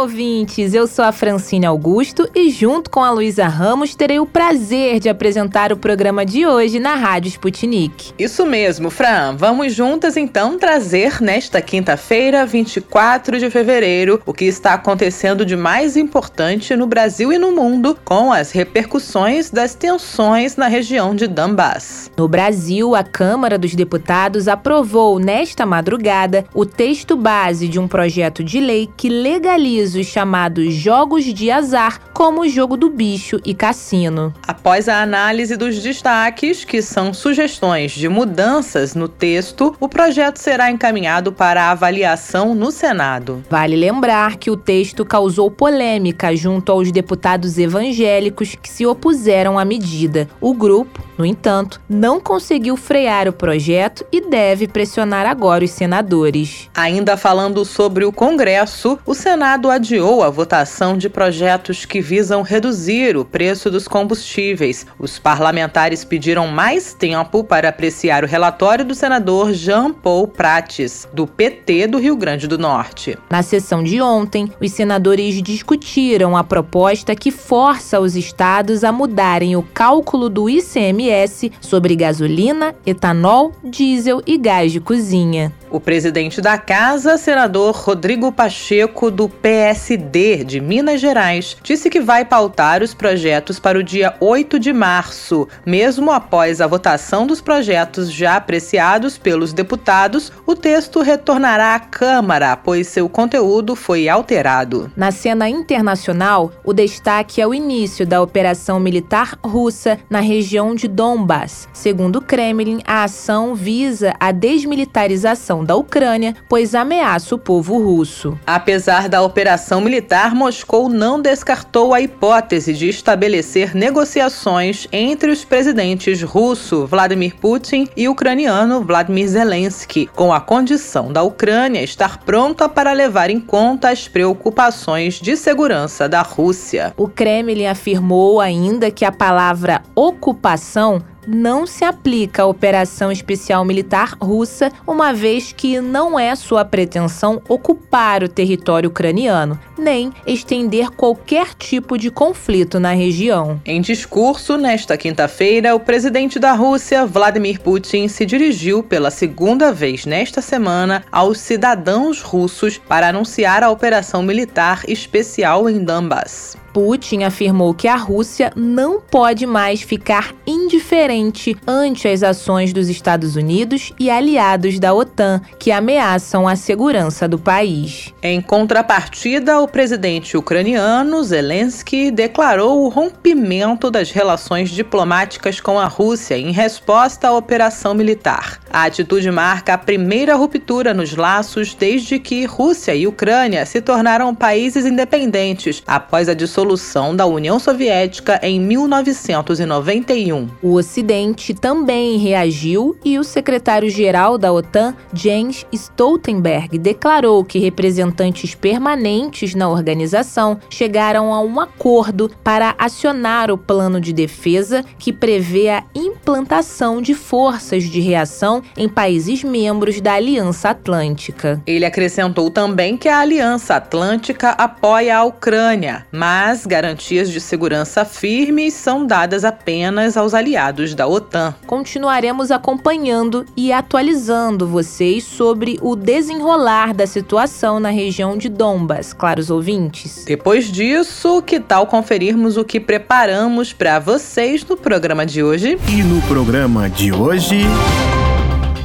Olá, ouvintes! Eu sou a Francine Augusto e, junto com a Luísa Ramos, terei o prazer de apresentar o programa de hoje na Rádio Sputnik. Isso mesmo, Fran. Vamos juntas então trazer nesta quinta-feira, 24 de fevereiro, o que está acontecendo de mais importante no Brasil e no mundo com as repercussões das tensões na região de Donbass. No Brasil, a Câmara dos Deputados aprovou nesta madrugada o texto base de um projeto de lei que legaliza os chamados jogos de azar, como o jogo do bicho e cassino. Após a análise dos destaques, que são sugestões de mudanças no texto, o projeto será encaminhado para avaliação no Senado. Vale lembrar que o texto causou polêmica junto aos deputados evangélicos que se opuseram à medida. O grupo, no entanto, não conseguiu frear o projeto e deve pressionar agora os senadores. Ainda falando sobre o Congresso, o Senado adiou a votação de projetos que visam reduzir o preço dos combustíveis. Os parlamentares pediram mais tempo para apreciar o relatório do senador Jean Paul Prates, do PT do Rio Grande do Norte. Na sessão de ontem, os senadores discutiram a proposta que força os estados a mudarem o cálculo do ICMS sobre gasolina, etanol, diesel e gás de cozinha. O presidente da casa, senador Rodrigo Pacheco, do PSD de Minas Gerais, disse que vai pautar os projetos para o dia 8 de março, mesmo após a votação dos projetos já apreciados pelos deputados, o texto retornará à Câmara, pois seu conteúdo foi alterado. Na cena internacional, o destaque é o início da operação militar russa na região de Donbass. Segundo o Kremlin, a ação visa a desmilitarização da Ucrânia, pois ameaça o povo russo. Apesar da operação militar, Moscou não descartou a hipótese de estabelecer negociações entre os presidentes russo Vladimir Putin e ucraniano Vladimir Zelensky, com a condição da Ucrânia estar pronta para levar em conta as preocupações de segurança da Rússia. O Kremlin afirmou ainda que a palavra ocupação não se aplica à operação especial militar russa, uma vez que não é sua pretensão ocupar o território ucraniano, nem estender qualquer tipo de conflito na região. Em discurso nesta quinta-feira, o presidente da Rússia, Vladimir Putin, se dirigiu pela segunda vez nesta semana aos cidadãos russos para anunciar a operação militar especial em Donbass. Putin afirmou que a Rússia não pode mais ficar indiferente ante as ações dos Estados Unidos e aliados da OTAN que ameaçam a segurança do país. Em contrapartida, o presidente ucraniano Zelensky declarou o rompimento das relações diplomáticas com a Rússia em resposta à operação militar. A atitude marca a primeira ruptura nos laços desde que Rússia e Ucrânia se tornaram países independentes após a dissolução dissolução da União Soviética em 1991. O Ocidente também reagiu e o secretário-geral da OTAN, Jens Stoltenberg, declarou que representantes permanentes na organização chegaram a um acordo para acionar o plano de defesa que prevê a implantação de forças de reação em países membros da Aliança Atlântica. Ele acrescentou também que a Aliança Atlântica apoia a Ucrânia, mas mas garantias de segurança firmes são dadas apenas aos aliados da OTAN. Continuaremos acompanhando e atualizando vocês sobre o desenrolar da situação na região de Donbas, claros ouvintes. Depois disso, que tal conferirmos o que preparamos para vocês no programa de hoje? E no programa de hoje.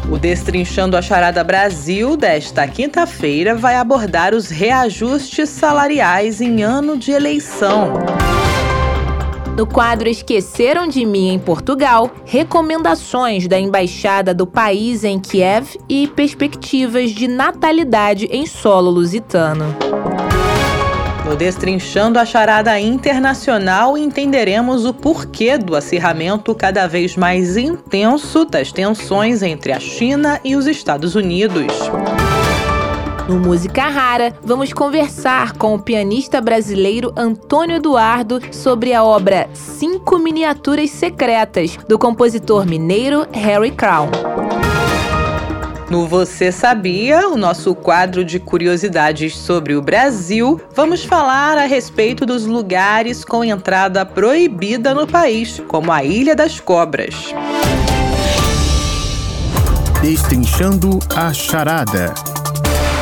O Destrinchando a Charada Brasil desta quinta-feira vai abordar os reajustes salariais em ano de eleição. No quadro Esqueceram de Mim em Portugal, recomendações da embaixada do país em Kiev e perspectivas de natalidade em solo lusitano. No Destrinchando a Charada Internacional, entenderemos o porquê do acirramento cada vez mais intenso das tensões entre a China e os Estados Unidos. No Música Rara, vamos conversar com o pianista brasileiro Antônio Eduardo sobre a obra Cinco Miniaturas Secretas, do compositor mineiro Harry Crown. No Você Sabia, o nosso quadro de curiosidades sobre o Brasil, vamos falar a respeito dos lugares com entrada proibida no país, como a Ilha das Cobras. Destrinchando a charada.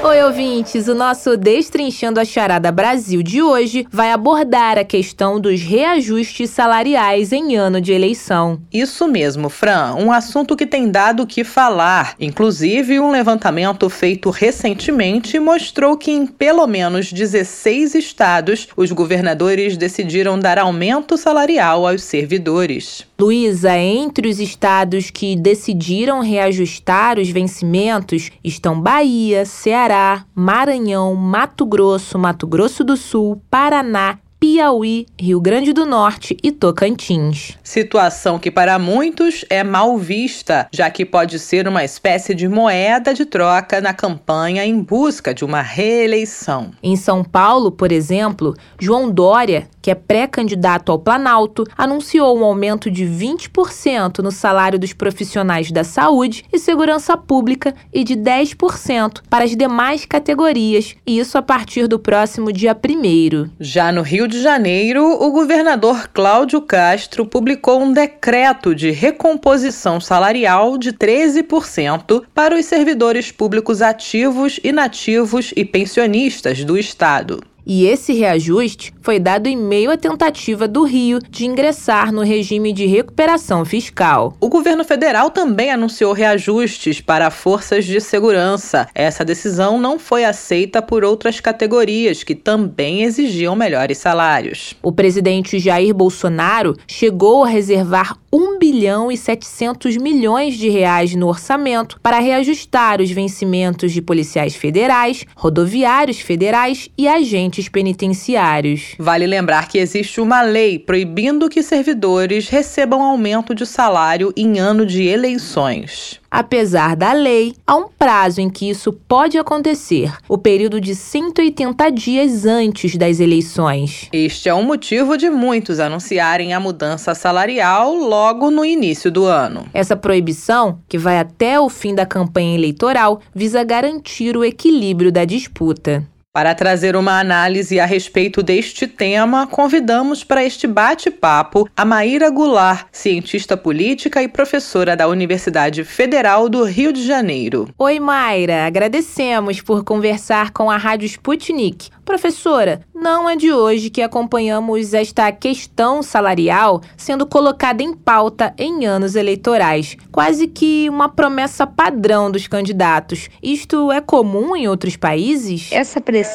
Oi, ouvintes! O nosso Destrinchando a Charada Brasil de hoje vai abordar a questão dos reajustes salariais em ano de eleição. Isso mesmo, Fran. Um assunto que tem dado o que falar. Inclusive, um levantamento feito recentemente mostrou que em pelo menos 16 estados, os governadores decidiram dar aumento salarial aos servidores. Luísa, entre os estados que decidiram reajustar os vencimentos estão Bahia, Ceará, Maranhão, Mato Grosso, Mato Grosso do Sul, Paraná, Piauí, Rio Grande do Norte e Tocantins. Situação que para muitos é mal vista, já que pode ser uma espécie de moeda de troca na campanha em busca de uma reeleição. Em São Paulo, por exemplo, João Dória, que é pré-candidato ao Planalto, anunciou um aumento de 20% no salário dos profissionais da saúde e segurança pública e de 10% para as demais categorias, e isso a partir do próximo dia 1. Já no Rio de Janeiro, o governador Cláudio Castro publicou um decreto de recomposição salarial de 13% para os servidores públicos ativos, inativos e pensionistas do estado. E esse reajuste foi dado em meio à tentativa do Rio de ingressar no regime de recuperação fiscal. O governo federal também anunciou reajustes para forças de segurança. Essa decisão não foi aceita por outras categorias que também exigiam melhores salários. O presidente Jair Bolsonaro chegou a reservar 1 bilhão e 700 milhões de reais no orçamento para reajustar os vencimentos de policiais federais, rodoviários federais e agentes penitenciários. Vale lembrar que existe uma lei proibindo que servidores recebam aumento de salário em ano de eleições. Apesar da lei, há um prazo em que isso pode acontecer, o período de 180 dias antes das eleições. Este é um motivo de muitos anunciarem a mudança salarial logo no início do ano. Essa proibição, que vai até o fim da campanha eleitoral, visa garantir o equilíbrio da disputa. Para trazer uma análise a respeito deste tema, convidamos para este bate-papo a Maíra Goulart, cientista política e professora da Universidade Federal do Rio de Janeiro. Oi, Mayra. Agradecemos por conversar com a Rádio Sputnik. Professora, não é de hoje que acompanhamos esta questão salarial sendo colocada em pauta em anos eleitorais, quase que uma promessa padrão dos candidatos. Isto é comum em outros países? Essa pressão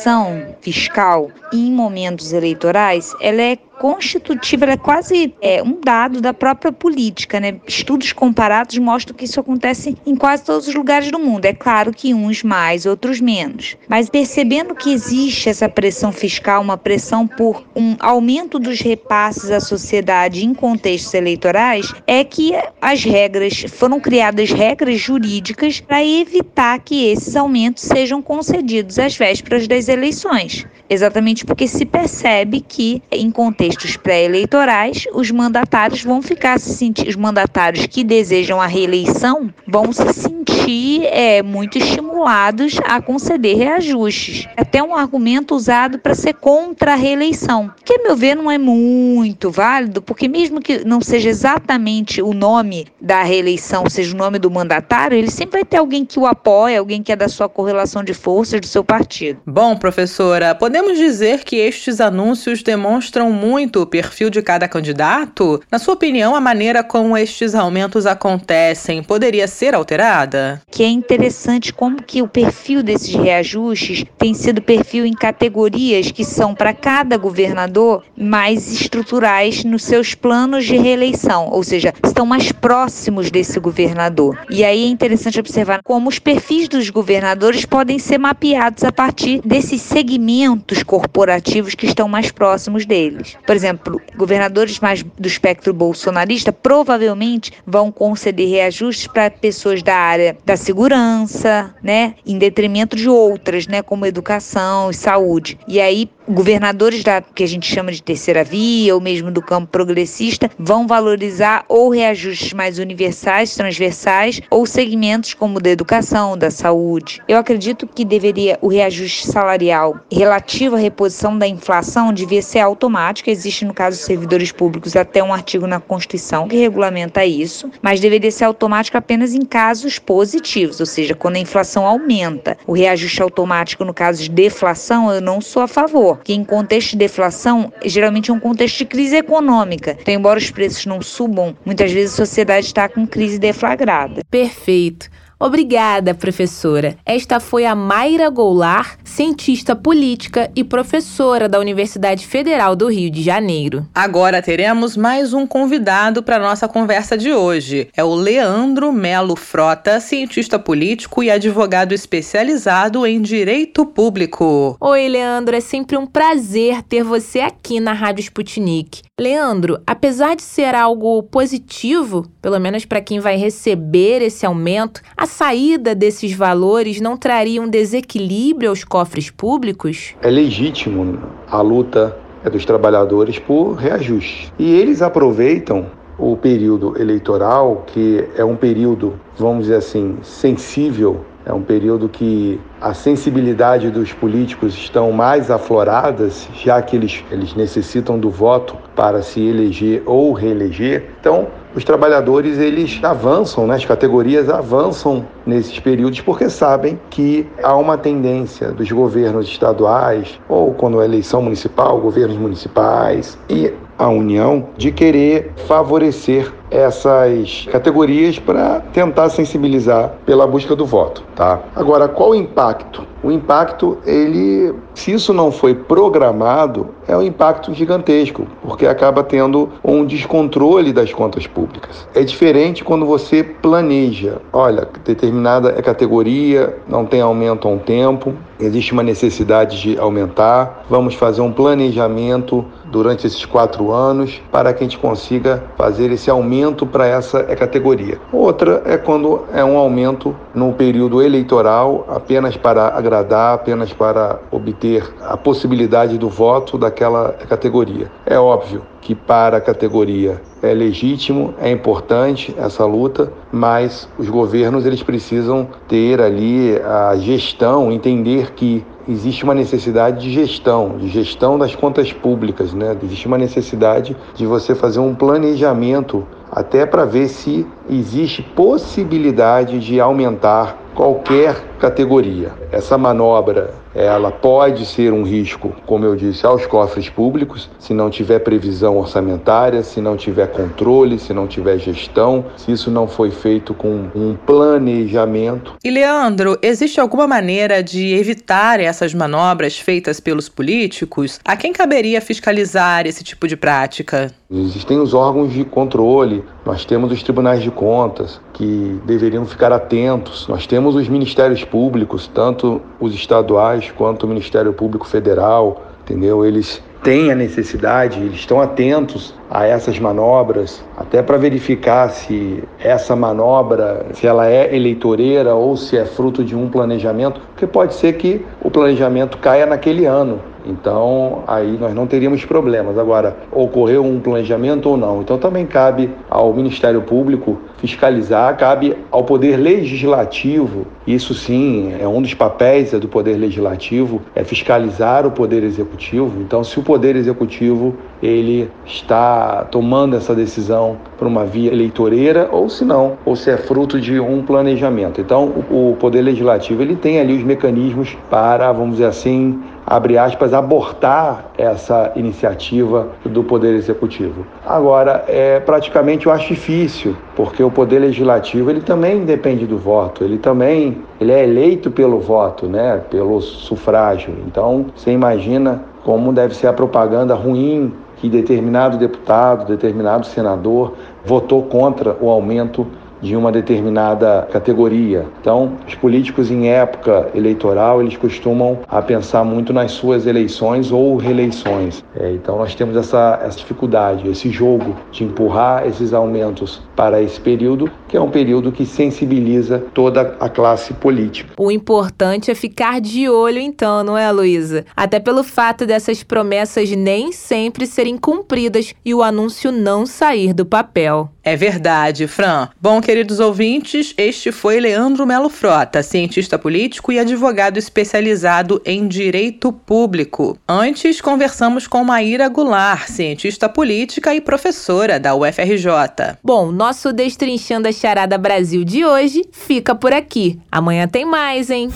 fiscal em momentos eleitorais, ela é constitutiva, ela é quase é, um dado da própria política, né? Estudos comparados mostram que isso acontece em quase todos os lugares do mundo. É claro que uns mais, outros menos. Mas percebendo que existe essa pressão fiscal, uma pressão por um aumento dos repasses à sociedade em contextos eleitorais, é que as regras foram criadas regras jurídicas para evitar que esses aumentos sejam concedidos às vésperas das eleições. Exatamente porque se percebe que em contextos contextos pré-eleitorais, os mandatários vão ficar se sentir, os mandatários que desejam a reeleição vão se sentir é, muito estimulados a conceder reajustes. Até um argumento usado para ser contra a reeleição, que, a meu ver, não é muito válido, porque mesmo que não seja exatamente o nome da reeleição, seja o nome do mandatário, ele sempre vai ter alguém que o apoia, alguém que é da sua correlação de forças do seu partido. Bom, professora, podemos dizer que estes anúncios demonstram muito muito o perfil de cada candidato? Na sua opinião, a maneira como estes aumentos acontecem poderia ser alterada? Que é interessante como que o perfil desses reajustes tem sido perfil em categorias que são para cada governador mais estruturais nos seus planos de reeleição, ou seja, estão mais próximos desse governador. E aí é interessante observar como os perfis dos governadores podem ser mapeados a partir desses segmentos corporativos que estão mais próximos deles. Por exemplo, governadores mais do espectro bolsonarista provavelmente vão conceder reajustes para pessoas da área da segurança, né, em detrimento de outras, né, como educação e saúde. E aí governadores da que a gente chama de terceira via ou mesmo do campo progressista vão valorizar ou reajustes mais universais, transversais ou segmentos como da educação, da saúde. Eu acredito que deveria o reajuste salarial relativo à reposição da inflação devia ser automático. Existe no caso dos servidores públicos até um artigo na Constituição que regulamenta isso, mas deveria ser automático apenas em casos positivos, ou seja, quando a inflação aumenta. O reajuste automático no caso de deflação eu não sou a favor que em contexto de deflação, geralmente é um contexto de crise econômica. Então, embora os preços não subam, muitas vezes a sociedade está com crise deflagrada. Perfeito. Obrigada, professora. Esta foi a Mayra Goulart, cientista política e professora da Universidade Federal do Rio de Janeiro. Agora teremos mais um convidado para nossa conversa de hoje. É o Leandro Melo Frota, cientista político e advogado especializado em direito público. Oi, Leandro, é sempre um prazer ter você aqui na Rádio Sputnik. Leandro, apesar de ser algo positivo, pelo menos para quem vai receber esse aumento, a saída desses valores não traria um desequilíbrio aos cofres públicos? É legítimo a luta dos trabalhadores por reajuste. E eles aproveitam o período eleitoral, que é um período, vamos dizer assim, sensível é um período que a sensibilidade dos políticos estão mais afloradas, já que eles, eles necessitam do voto para se eleger ou reeleger. Então, os trabalhadores eles avançam, né? as categorias avançam nesses períodos porque sabem que há uma tendência dos governos estaduais ou quando é eleição municipal, governos municipais e a União de querer favorecer essas categorias para tentar sensibilizar pela busca do voto, tá? Agora, qual o impacto? O impacto, ele, se isso não foi programado, é um impacto gigantesco, porque acaba tendo um descontrole das contas públicas. É diferente quando você planeja, olha, determinada categoria não tem aumento há um tempo, existe uma necessidade de aumentar, vamos fazer um planejamento durante esses quatro anos para que a gente consiga fazer esse aumento para essa categoria. Outra é quando é um aumento no período eleitoral apenas para agradar, apenas para obter a possibilidade do voto daquela categoria. É óbvio que para a categoria é legítimo, é importante essa luta, mas os governos eles precisam ter ali a gestão, entender que existe uma necessidade de gestão, de gestão das contas públicas, né? Existe uma necessidade de você fazer um planejamento até para ver se existe possibilidade de aumentar qualquer categoria. Essa manobra ela pode ser um risco, como eu disse, aos cofres públicos, se não tiver previsão orçamentária, se não tiver controle, se não tiver gestão, se isso não foi feito com um planejamento. E Leandro, existe alguma maneira de evitar essas manobras feitas pelos políticos? A quem caberia fiscalizar esse tipo de prática? Existem os órgãos de controle, nós temos os tribunais de contas que deveriam ficar atentos, nós temos os ministérios públicos, tanto os estaduais quanto o Ministério Público Federal, entendeu? Eles têm a necessidade, eles estão atentos a essas manobras, até para verificar se essa manobra, se ela é eleitoreira ou se é fruto de um planejamento, porque pode ser que o planejamento caia naquele ano. Então, aí nós não teríamos problemas. Agora, ocorreu um planejamento ou não. Então, também cabe ao Ministério Público fiscalizar, cabe ao Poder Legislativo, isso sim é um dos papéis do Poder Legislativo, é fiscalizar o Poder Executivo. Então, se o Poder Executivo ele está tomando essa decisão por uma via eleitoreira ou se não, ou se é fruto de um planejamento. Então, o Poder Legislativo ele tem ali os mecanismos para, vamos dizer assim, abre aspas, abortar essa iniciativa do Poder Executivo. Agora, é, praticamente eu acho difícil, porque o Poder Legislativo ele também depende do voto, ele também ele é eleito pelo voto, né, pelo sufrágio. Então, você imagina como deve ser a propaganda ruim que determinado deputado, determinado senador votou contra o aumento de uma determinada categoria. Então, os políticos em época eleitoral, eles costumam a pensar muito nas suas eleições ou reeleições. É, então, nós temos essa, essa dificuldade, esse jogo de empurrar esses aumentos para esse período, que é um período que sensibiliza toda a classe política. O importante é ficar de olho, então, não é, Luísa? Até pelo fato dessas promessas nem sempre serem cumpridas e o anúncio não sair do papel. É verdade, Fran. Bom, queridos ouvintes, este foi Leandro Melo Frota, cientista político e advogado especializado em direito público. Antes, conversamos com Maíra Goulart, cientista política e professora da UFRJ. Bom, nosso Destrinchando a Charada Brasil de hoje fica por aqui. Amanhã tem mais, hein?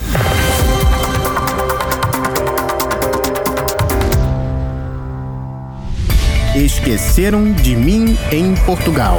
Esqueceram de mim em Portugal.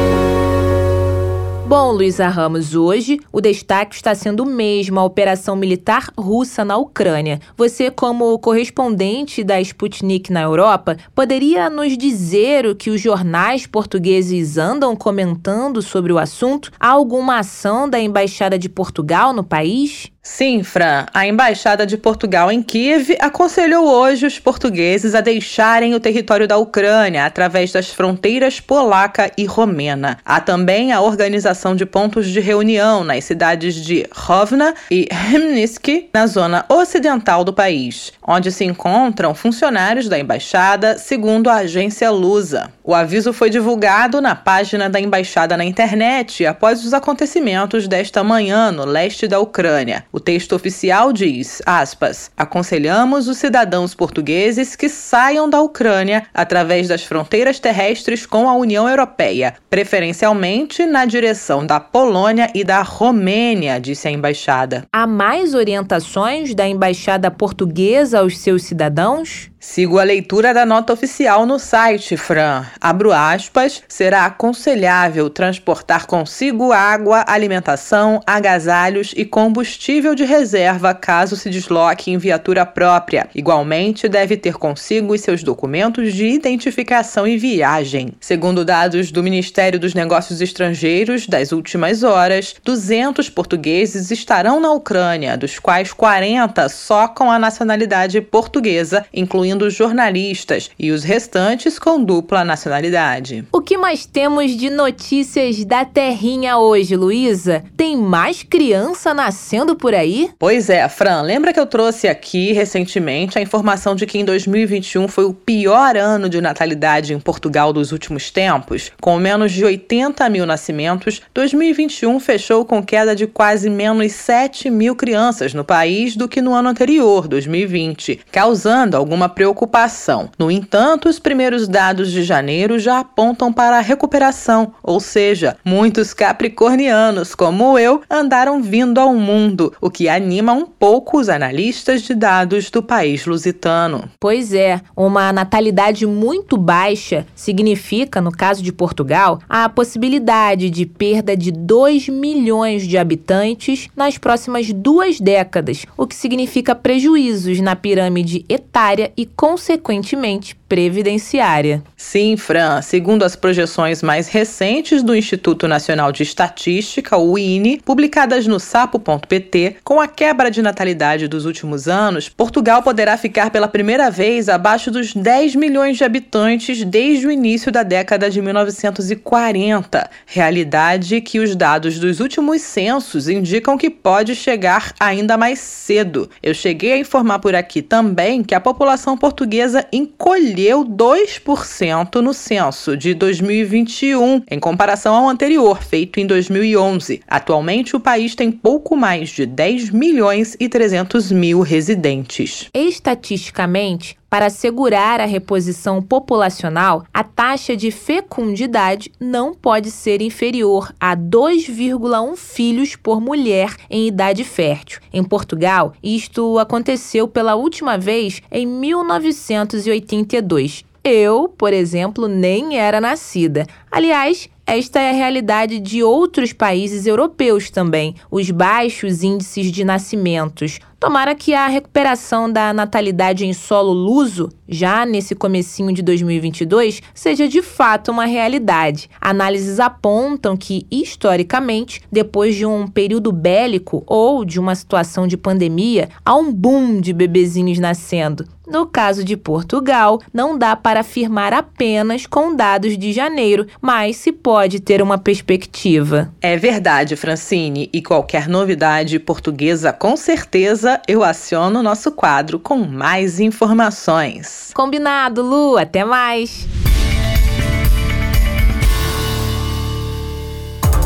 Bom, Luísa Ramos, hoje o destaque está sendo o mesmo, a operação militar russa na Ucrânia. Você, como correspondente da Sputnik na Europa, poderia nos dizer o que os jornais portugueses andam comentando sobre o assunto? Há alguma ação da Embaixada de Portugal no país? Sim, Fran. A Embaixada de Portugal em Kiev aconselhou hoje os portugueses a deixarem o território da Ucrânia através das fronteiras polaca e romena. Há também a organização de pontos de reunião nas cidades de Rovna e Hemnisk, na zona ocidental do país, onde se encontram funcionários da embaixada, segundo a agência Lusa. O aviso foi divulgado na página da embaixada na internet após os acontecimentos desta manhã no leste da Ucrânia. O texto oficial diz, aspas, aconselhamos os cidadãos portugueses que saiam da Ucrânia através das fronteiras terrestres com a União Europeia, preferencialmente na direção da Polônia e da Romênia, disse a embaixada. Há mais orientações da embaixada portuguesa aos seus cidadãos? Sigo a leitura da nota oficial no site, Fran. Abro aspas. Será aconselhável transportar consigo água, alimentação, agasalhos e combustível de reserva caso se desloque em viatura própria. Igualmente, deve ter consigo os seus documentos de identificação e viagem. Segundo dados do Ministério dos Negócios Estrangeiros, das últimas horas, 200 portugueses estarão na Ucrânia, dos quais 40 só com a nacionalidade portuguesa, incluindo incluindo jornalistas, e os restantes com dupla nacionalidade. O que mais temos de notícias da Terrinha hoje, Luísa? Tem mais criança nascendo por aí? Pois é, Fran. Lembra que eu trouxe aqui recentemente a informação de que em 2021 foi o pior ano de natalidade em Portugal dos últimos tempos? Com menos de 80 mil nascimentos, 2021 fechou com queda de quase menos 7 mil crianças no país do que no ano anterior, 2020, causando alguma preocupação. No entanto, os primeiros dados de janeiro já apontam para a recuperação, ou seja, muitos capricornianos, como eu, andaram vindo ao mundo, o que anima um pouco os analistas de dados do país lusitano. Pois é, uma natalidade muito baixa significa, no caso de Portugal, a possibilidade de perda de 2 milhões de habitantes nas próximas duas décadas, o que significa prejuízos na pirâmide etária e consequentemente, previdenciária. Sim, Fran. Segundo as projeções mais recentes do Instituto Nacional de Estatística, o INE, publicadas no sapo.pt, com a quebra de natalidade dos últimos anos, Portugal poderá ficar pela primeira vez abaixo dos 10 milhões de habitantes desde o início da década de 1940, realidade que os dados dos últimos censos indicam que pode chegar ainda mais cedo. Eu cheguei a informar por aqui também que a população portuguesa encolheu perdeu 2% no censo de 2021, em comparação ao anterior, feito em 2011. Atualmente, o país tem pouco mais de 10 milhões e 300 mil residentes. Estatisticamente, para assegurar a reposição populacional, a taxa de fecundidade não pode ser inferior a 2,1 filhos por mulher em idade fértil. Em Portugal, isto aconteceu pela última vez em 1982. Eu, por exemplo, nem era nascida. Aliás, esta é a realidade de outros países europeus também. Os baixos índices de nascimentos Tomara que a recuperação da natalidade em solo luso, já nesse comecinho de 2022, seja de fato uma realidade. Análises apontam que, historicamente, depois de um período bélico ou de uma situação de pandemia, há um boom de bebezinhos nascendo. No caso de Portugal, não dá para afirmar apenas com dados de janeiro, mas se pode ter uma perspectiva. É verdade, Francine, e qualquer novidade portuguesa, com certeza eu aciono o nosso quadro com mais informações. Combinado, Lu, até mais.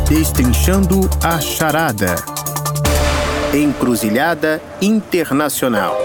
Destrinchando a charada. Encruzilhada Internacional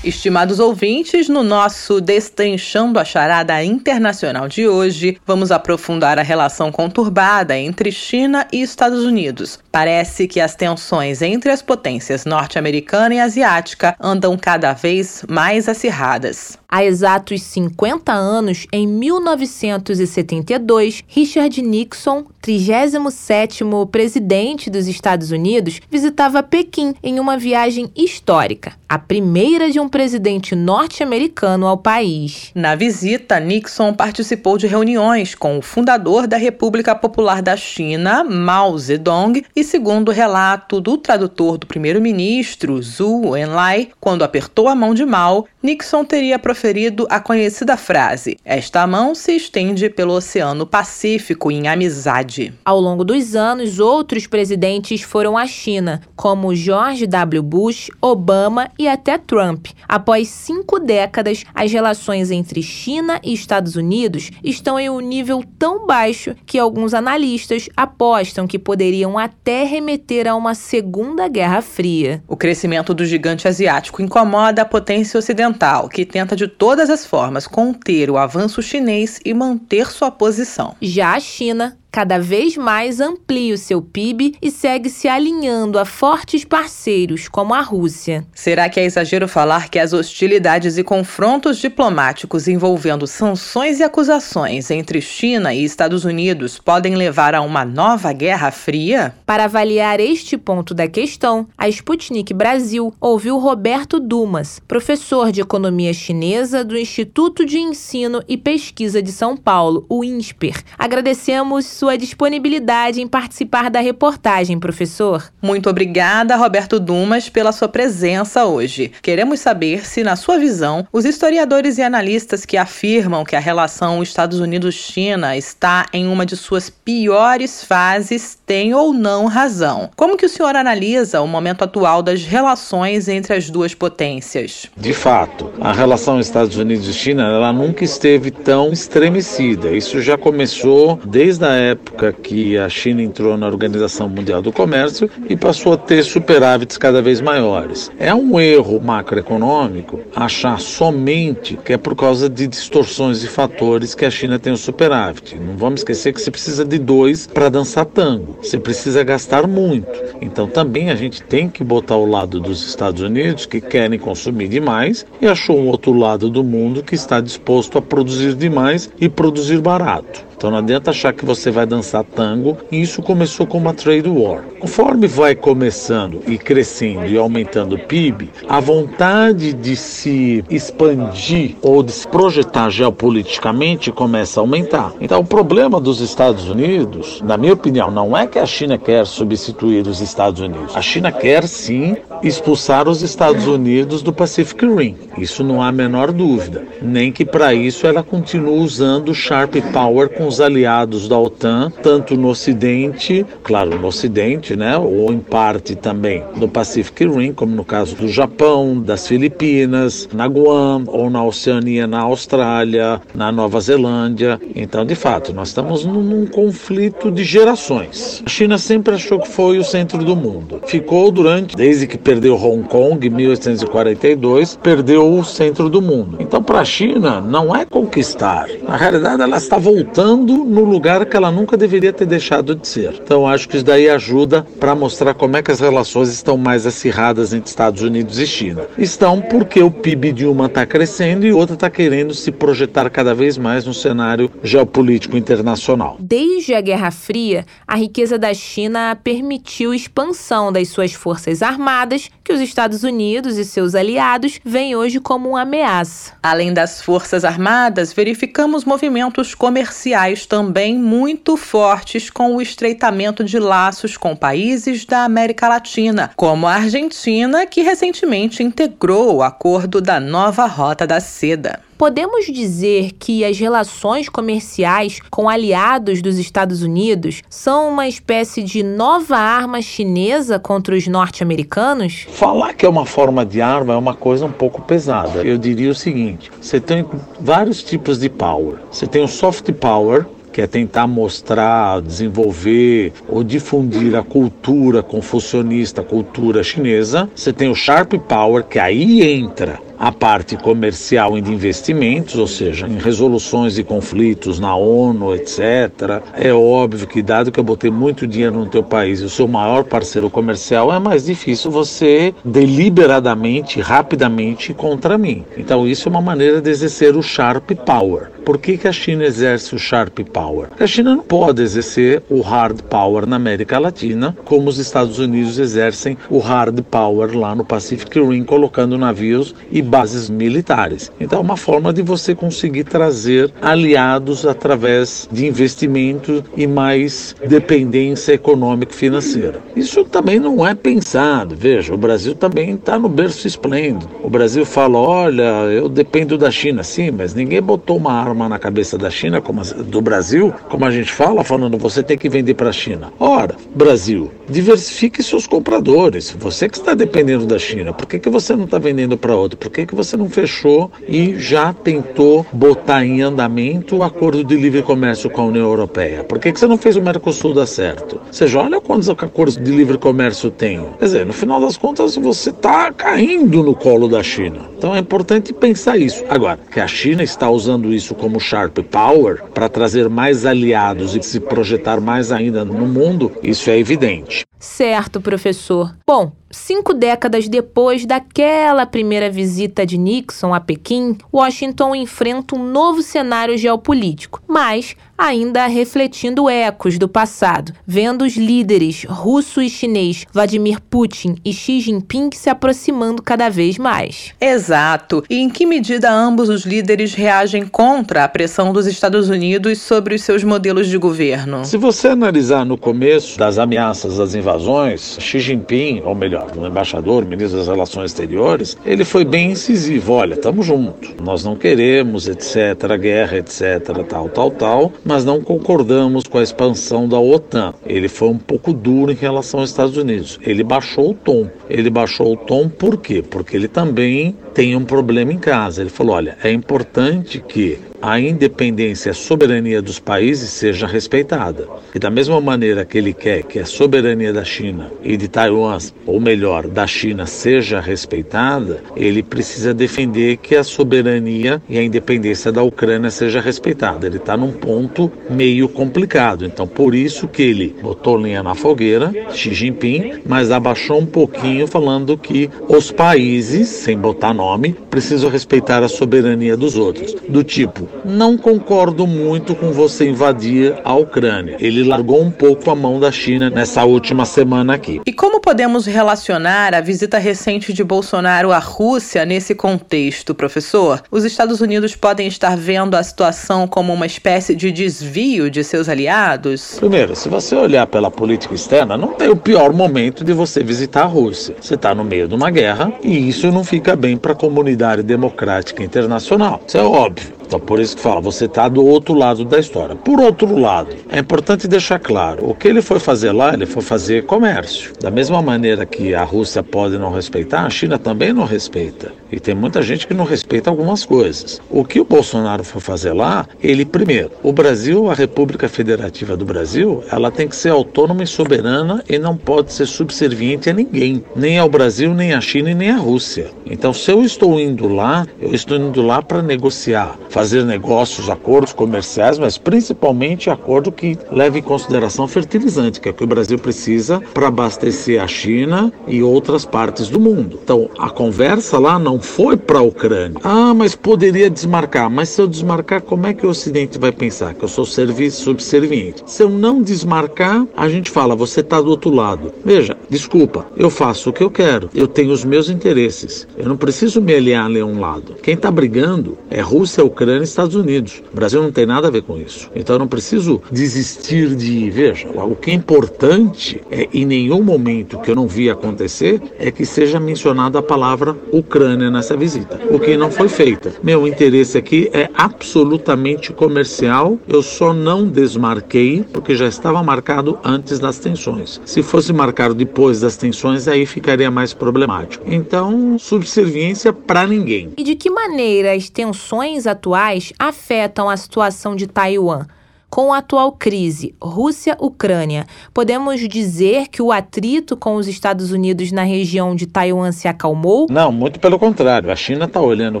Estimados ouvintes, no nosso Destrinchando a Charada Internacional de hoje, vamos aprofundar a relação conturbada entre China e Estados Unidos. Parece que as tensões entre as potências norte-americana e asiática andam cada vez mais acirradas. Há exatos 50 anos, em 1972, Richard Nixon, 37º presidente dos Estados Unidos, visitava Pequim em uma viagem histórica, a primeira de um presidente norte-americano ao país. Na visita, Nixon participou de reuniões com o fundador da República Popular da China, Mao Zedong, e segundo o relato do tradutor do primeiro-ministro, Zhu Enlai, quando apertou a mão de Mao, Nixon teria proferido a conhecida frase: Esta mão se estende pelo Oceano Pacífico em amizade. Ao longo dos anos, outros presidentes foram à China, como George W. Bush, Obama e até Trump. Após cinco décadas, as relações entre China e Estados Unidos estão em um nível tão baixo que alguns analistas apostam que poderiam até remeter a uma Segunda Guerra Fria. O crescimento do gigante asiático incomoda a potência ocidental ocidental, que tenta de todas as formas conter o avanço chinês e manter sua posição. Já a China cada vez mais amplia o seu PIB e segue se alinhando a fortes parceiros como a Rússia. Será que é exagero falar que as hostilidades e confrontos diplomáticos envolvendo sanções e acusações entre China e Estados Unidos podem levar a uma nova guerra fria? Para avaliar este ponto da questão, a Sputnik Brasil ouviu Roberto Dumas, professor de economia chinesa do Instituto de Ensino e Pesquisa de São Paulo, o INSPER. Agradecemos sua disponibilidade em participar da reportagem, professor. Muito obrigada, Roberto Dumas, pela sua presença hoje. Queremos saber se, na sua visão, os historiadores e analistas que afirmam que a relação Estados Unidos-China está em uma de suas piores fases têm ou não razão. Como que o senhor analisa o momento atual das relações entre as duas potências? De fato, a relação Estados Unidos e China ela nunca esteve tão estremecida. Isso já começou desde a época época que a China entrou na Organização Mundial do Comércio e passou a ter superávites cada vez maiores. É um erro macroeconômico achar somente que é por causa de distorções e fatores que a China tem o superávit. Não vamos esquecer que você precisa de dois para dançar tango. Você precisa gastar muito. Então também a gente tem que botar o lado dos Estados Unidos que querem consumir demais e achou um outro lado do mundo que está disposto a produzir demais e produzir barato. Então não adianta achar que você vai dançar tango. E isso começou com uma trade war. Conforme vai começando e crescendo e aumentando o PIB, a vontade de se expandir ou de se projetar geopoliticamente começa a aumentar. Então o problema dos Estados Unidos, na minha opinião, não é que a China quer substituir os Estados Unidos. A China quer sim expulsar os Estados Unidos do Pacific Rim. Isso não há a menor dúvida. Nem que para isso ela continue usando o Sharp Power com os aliados da OTAN, tanto no Ocidente, claro, no Ocidente, né, ou em parte também no Pacific Rim, como no caso do Japão, das Filipinas, na Guam, ou na Oceania, na Austrália, na Nova Zelândia. Então, de fato, nós estamos num, num conflito de gerações. A China sempre achou que foi o centro do mundo. Ficou durante, desde que perdeu Hong Kong em 1842, perdeu o centro do mundo. Então, para a China não é conquistar. Na realidade, ela está voltando no lugar que ela nunca deveria ter deixado de ser. Então, acho que isso daí ajuda para mostrar como é que as relações estão mais acirradas entre Estados Unidos e China. Estão porque o PIB de uma está crescendo e outra está querendo se projetar cada vez mais no cenário geopolítico internacional. Desde a Guerra Fria, a riqueza da China permitiu expansão das suas forças armadas, que os Estados Unidos e seus aliados veem hoje como uma ameaça. Além das forças armadas, verificamos movimentos comerciais também muito fortes com o estreitamento de laços com países da América Latina, como a Argentina, que recentemente integrou o acordo da nova Rota da Seda. Podemos dizer que as relações comerciais com aliados dos Estados Unidos são uma espécie de nova arma chinesa contra os norte-americanos? Falar que é uma forma de arma é uma coisa um pouco pesada. Eu diria o seguinte: você tem vários tipos de power. Você tem o soft power, que é tentar mostrar, desenvolver ou difundir a cultura confucionista, a cultura chinesa. Você tem o Sharp Power, que aí entra a parte comercial e de investimentos, ou seja, em resoluções de conflitos na ONU, etc. É óbvio que, dado que eu botei muito dinheiro no teu país e o seu maior parceiro comercial, é mais difícil você deliberadamente, rapidamente contra mim. Então, isso é uma maneira de exercer o sharp power. Por que, que a China exerce o sharp power? A China não pode exercer o hard power na América Latina, como os Estados Unidos exercem o hard power lá no Pacific Rim, colocando navios e bases militares. Então, é uma forma de você conseguir trazer aliados através de investimento e mais dependência econômica e financeira. Isso também não é pensado. Veja, o Brasil também está no berço esplêndido. O Brasil fala: olha, eu dependo da China, sim, mas ninguém botou uma arma na cabeça da China, como do Brasil, como a gente fala, falando você tem que vender para a China. Ora, Brasil, diversifique seus compradores. Você que está dependendo da China, por que, que você não está vendendo para outro? Por que, que você não fechou e já tentou botar em andamento o acordo de livre comércio com a União Europeia? Por que, que você não fez o Mercosul dar certo? Ou seja, olha quantos acordos de livre comércio tem. Quer dizer, no final das contas, você está caindo no colo da China. Então é importante pensar isso. Agora, que a China está usando isso como Sharp Power para trazer mais aliados e se projetar mais ainda no mundo, isso é evidente. Certo, professor. Bom, cinco décadas depois daquela primeira visita de Nixon a Pequim, Washington enfrenta um novo cenário geopolítico, mas ainda refletindo ecos do passado, vendo os líderes russo e chinês Vladimir Putin e Xi Jinping se aproximando cada vez mais. Exato. E em que medida ambos os líderes reagem contra a pressão dos Estados Unidos sobre os seus modelos de governo? Se você analisar no começo das ameaças às invasões, Xi Jinping, ou melhor, o embaixador, o ministro das Relações Exteriores, ele foi bem incisivo. Olha, estamos juntos. Nós não queremos, etc., guerra, etc., tal, tal, tal mas não concordamos com a expansão da OTAN. Ele foi um pouco duro em relação aos Estados Unidos. Ele baixou o tom. Ele baixou o tom por quê? Porque ele também tem um problema em casa. Ele falou: olha, é importante que a independência e a soberania dos países seja respeitada. E da mesma maneira que ele quer que a soberania da China e de Taiwan, ou melhor, da China, seja respeitada, ele precisa defender que a soberania e a independência da Ucrânia seja respeitada. Ele está num ponto meio complicado. Então, por isso que ele botou linha na fogueira, Xi Jinping, mas abaixou um pouquinho falando que os países, sem botar nome, precisam respeitar a soberania dos outros. Do tipo, não concordo muito com você invadir a Ucrânia. Ele largou um pouco a mão da China nessa última semana aqui. E como podemos relacionar a visita recente de Bolsonaro à Rússia nesse contexto, professor? Os Estados Unidos podem estar vendo a situação como uma espécie de desvio de seus aliados? Primeiro, se você olhar pela política externa, não tem o pior momento de você visitar a Rússia. Você está no meio de uma guerra e isso não fica bem para a comunidade democrática internacional. Isso é óbvio. Então, por isso que fala, você está do outro lado da história. Por outro lado, é importante deixar claro, o que ele foi fazer lá, ele foi fazer comércio. Da mesma maneira que a Rússia pode não respeitar, a China também não respeita. E tem muita gente que não respeita algumas coisas. O que o Bolsonaro foi fazer lá, ele primeiro, o Brasil, a República Federativa do Brasil, ela tem que ser autônoma e soberana e não pode ser subserviente a ninguém, nem ao Brasil, nem à China e nem à Rússia. Então, se eu estou indo lá, eu estou indo lá para negociar, fazer negócios, acordos comerciais, mas principalmente acordo que leve em consideração fertilizante, que é o que o Brasil precisa para abastecer a China e outras partes do mundo. Então, a conversa lá não foi para a Ucrânia. Ah, mas poderia desmarcar. Mas se eu desmarcar, como é que o Ocidente vai pensar? Que eu sou serviço subserviente. Se eu não desmarcar, a gente fala, você está do outro lado. Veja, desculpa, eu faço o que eu quero. Eu tenho os meus interesses. Eu não preciso me aliar a um lado. Quem está brigando é Rússia, Ucrânia Estados Unidos. O Brasil não tem nada a ver com isso. Então eu não preciso desistir de. Veja, o que é importante é, em nenhum momento que eu não vi acontecer, é que seja mencionada a palavra Ucrânia nessa visita. O que não foi feita. Meu interesse aqui é absolutamente comercial. Eu só não desmarquei porque já estava marcado antes das tensões. Se fosse marcado depois das tensões, aí ficaria mais problemático. Então, subserviência para ninguém. E de que maneira as tensões atuais afetam a situação de Taiwan? Com a atual crise Rússia-Ucrânia, podemos dizer que o atrito com os Estados Unidos na região de Taiwan se acalmou? Não, muito pelo contrário. A China está olhando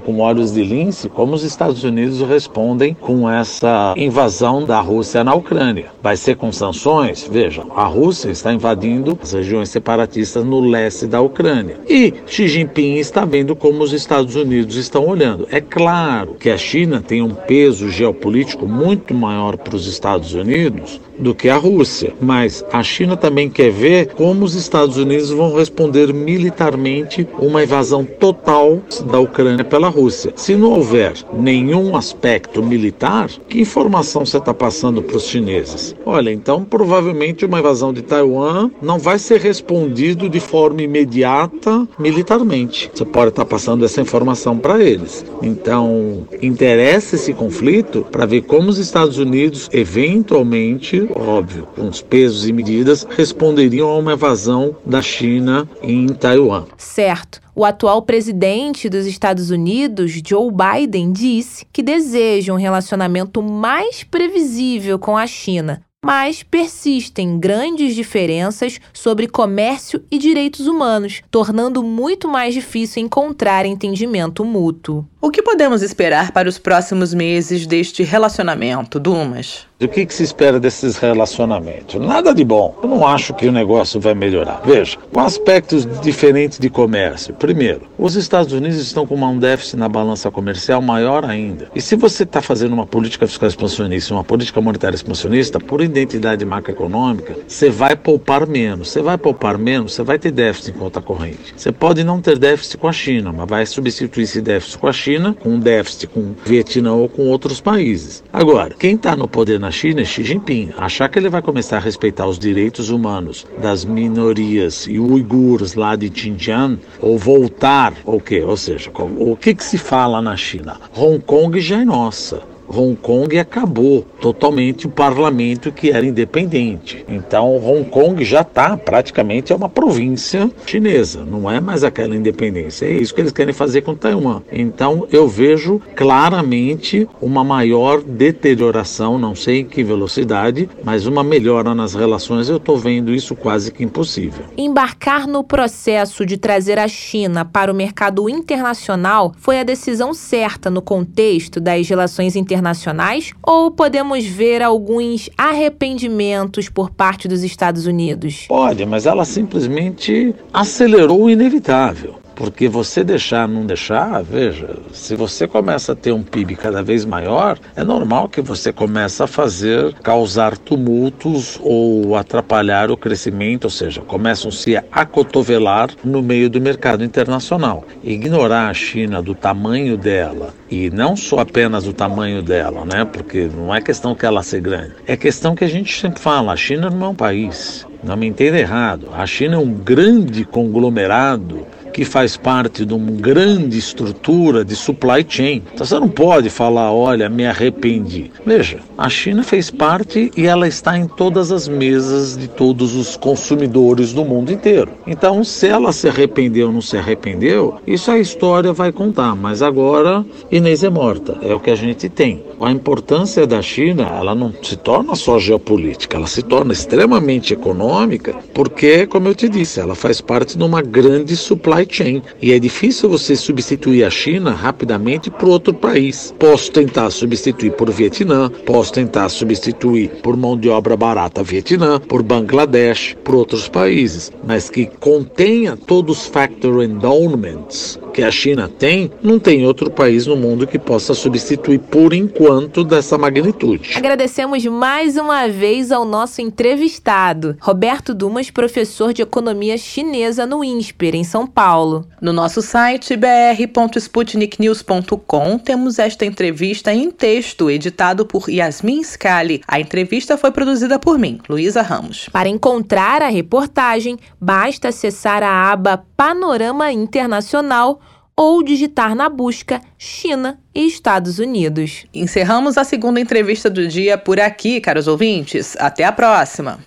com olhos de lince como os Estados Unidos respondem com essa invasão da Rússia na Ucrânia. Vai ser com sanções? Veja, a Rússia está invadindo as regiões separatistas no leste da Ucrânia. E Xi Jinping está vendo como os Estados Unidos estão olhando. É claro que a China tem um peso geopolítico muito maior para os os Estados Unidos do que a Rússia. Mas a China também quer ver como os Estados Unidos vão responder militarmente uma invasão total da Ucrânia pela Rússia. Se não houver nenhum aspecto militar, que informação você está passando para os chineses? Olha, então provavelmente uma invasão de Taiwan não vai ser respondido de forma imediata militarmente. Você pode estar tá passando essa informação para eles. Então, interessa esse conflito para ver como os Estados Unidos eventualmente, óbvio, com os pesos e medidas, responderiam a uma evasão da China em Taiwan. Certo. O atual presidente dos Estados Unidos, Joe Biden, disse que deseja um relacionamento mais previsível com a China, mas persistem grandes diferenças sobre comércio e direitos humanos, tornando muito mais difícil encontrar entendimento mútuo. O que podemos esperar para os próximos meses deste relacionamento, Dumas? O que, que, se espera desses relacionamentos? Nada de bom. Eu não acho que o negócio vai melhorar. Veja, com aspectos diferentes de comércio. Primeiro, os Estados Unidos estão com um déficit na balança comercial maior ainda. E se você está fazendo uma política fiscal expansionista, uma política monetária expansionista, por identidade macroeconômica, você vai poupar menos. Você vai poupar menos, você vai ter déficit em conta corrente. Você pode não ter déficit com a China, mas vai substituir esse déficit com a China, com um déficit com o Vietnã ou com outros países. Agora, quem está no poder na China é Xi Jinping. Achar que ele vai começar a respeitar os direitos humanos das minorias e uigures lá de Xinjiang, ou voltar, ou quê? Ou seja, o que, que se fala na China? Hong Kong já é nossa. Hong Kong acabou totalmente o parlamento que era independente. Então, Hong Kong já está praticamente é uma província chinesa, não é mais aquela independência. É isso que eles querem fazer com Taiwan. Então, eu vejo claramente uma maior deterioração, não sei em que velocidade, mas uma melhora nas relações. Eu estou vendo isso quase que impossível. Embarcar no processo de trazer a China para o mercado internacional foi a decisão certa no contexto das relações internacionais internacionais ou podemos ver alguns arrependimentos por parte dos Estados Unidos? Pode, mas ela simplesmente acelerou o inevitável. Porque você deixar, não deixar, veja, se você começa a ter um PIB cada vez maior, é normal que você comece a fazer, causar tumultos ou atrapalhar o crescimento, ou seja, começam-se a acotovelar no meio do mercado internacional. Ignorar a China do tamanho dela, e não só apenas do tamanho dela, né? Porque não é questão que ela seja grande, é questão que a gente sempre fala, a China não é um país. Não me entenda errado. A China é um grande conglomerado que faz parte de uma grande estrutura de supply chain. Então você não pode falar, olha, me arrependi. Veja, a China fez parte e ela está em todas as mesas de todos os consumidores do mundo inteiro. Então, se ela se arrependeu ou não se arrependeu, isso a história vai contar. Mas agora, Inês é morta. É o que a gente tem. A importância da China, ela não se torna só geopolítica, ela se torna extremamente econômica, porque, como eu te disse, ela faz parte de uma grande supply chain. E é difícil você substituir a China rapidamente por outro país. Posso tentar substituir por Vietnã, posso tentar substituir por mão de obra barata Vietnã, por Bangladesh, por outros países, mas que contenha todos os factor endowments que a China tem, não tem outro país no mundo que possa substituir por enquanto dessa magnitude. Agradecemos mais uma vez ao nosso entrevistado, Roberto Dumas, professor de economia chinesa no INSPER, em São Paulo. No nosso site br.sputniknews.com temos esta entrevista em texto, editado por Yasmin Scali. A entrevista foi produzida por mim, Luísa Ramos. Para encontrar a reportagem, basta acessar a aba Panorama Internacional ou digitar na busca China e Estados Unidos. Encerramos a segunda entrevista do dia por aqui, caros ouvintes. Até a próxima.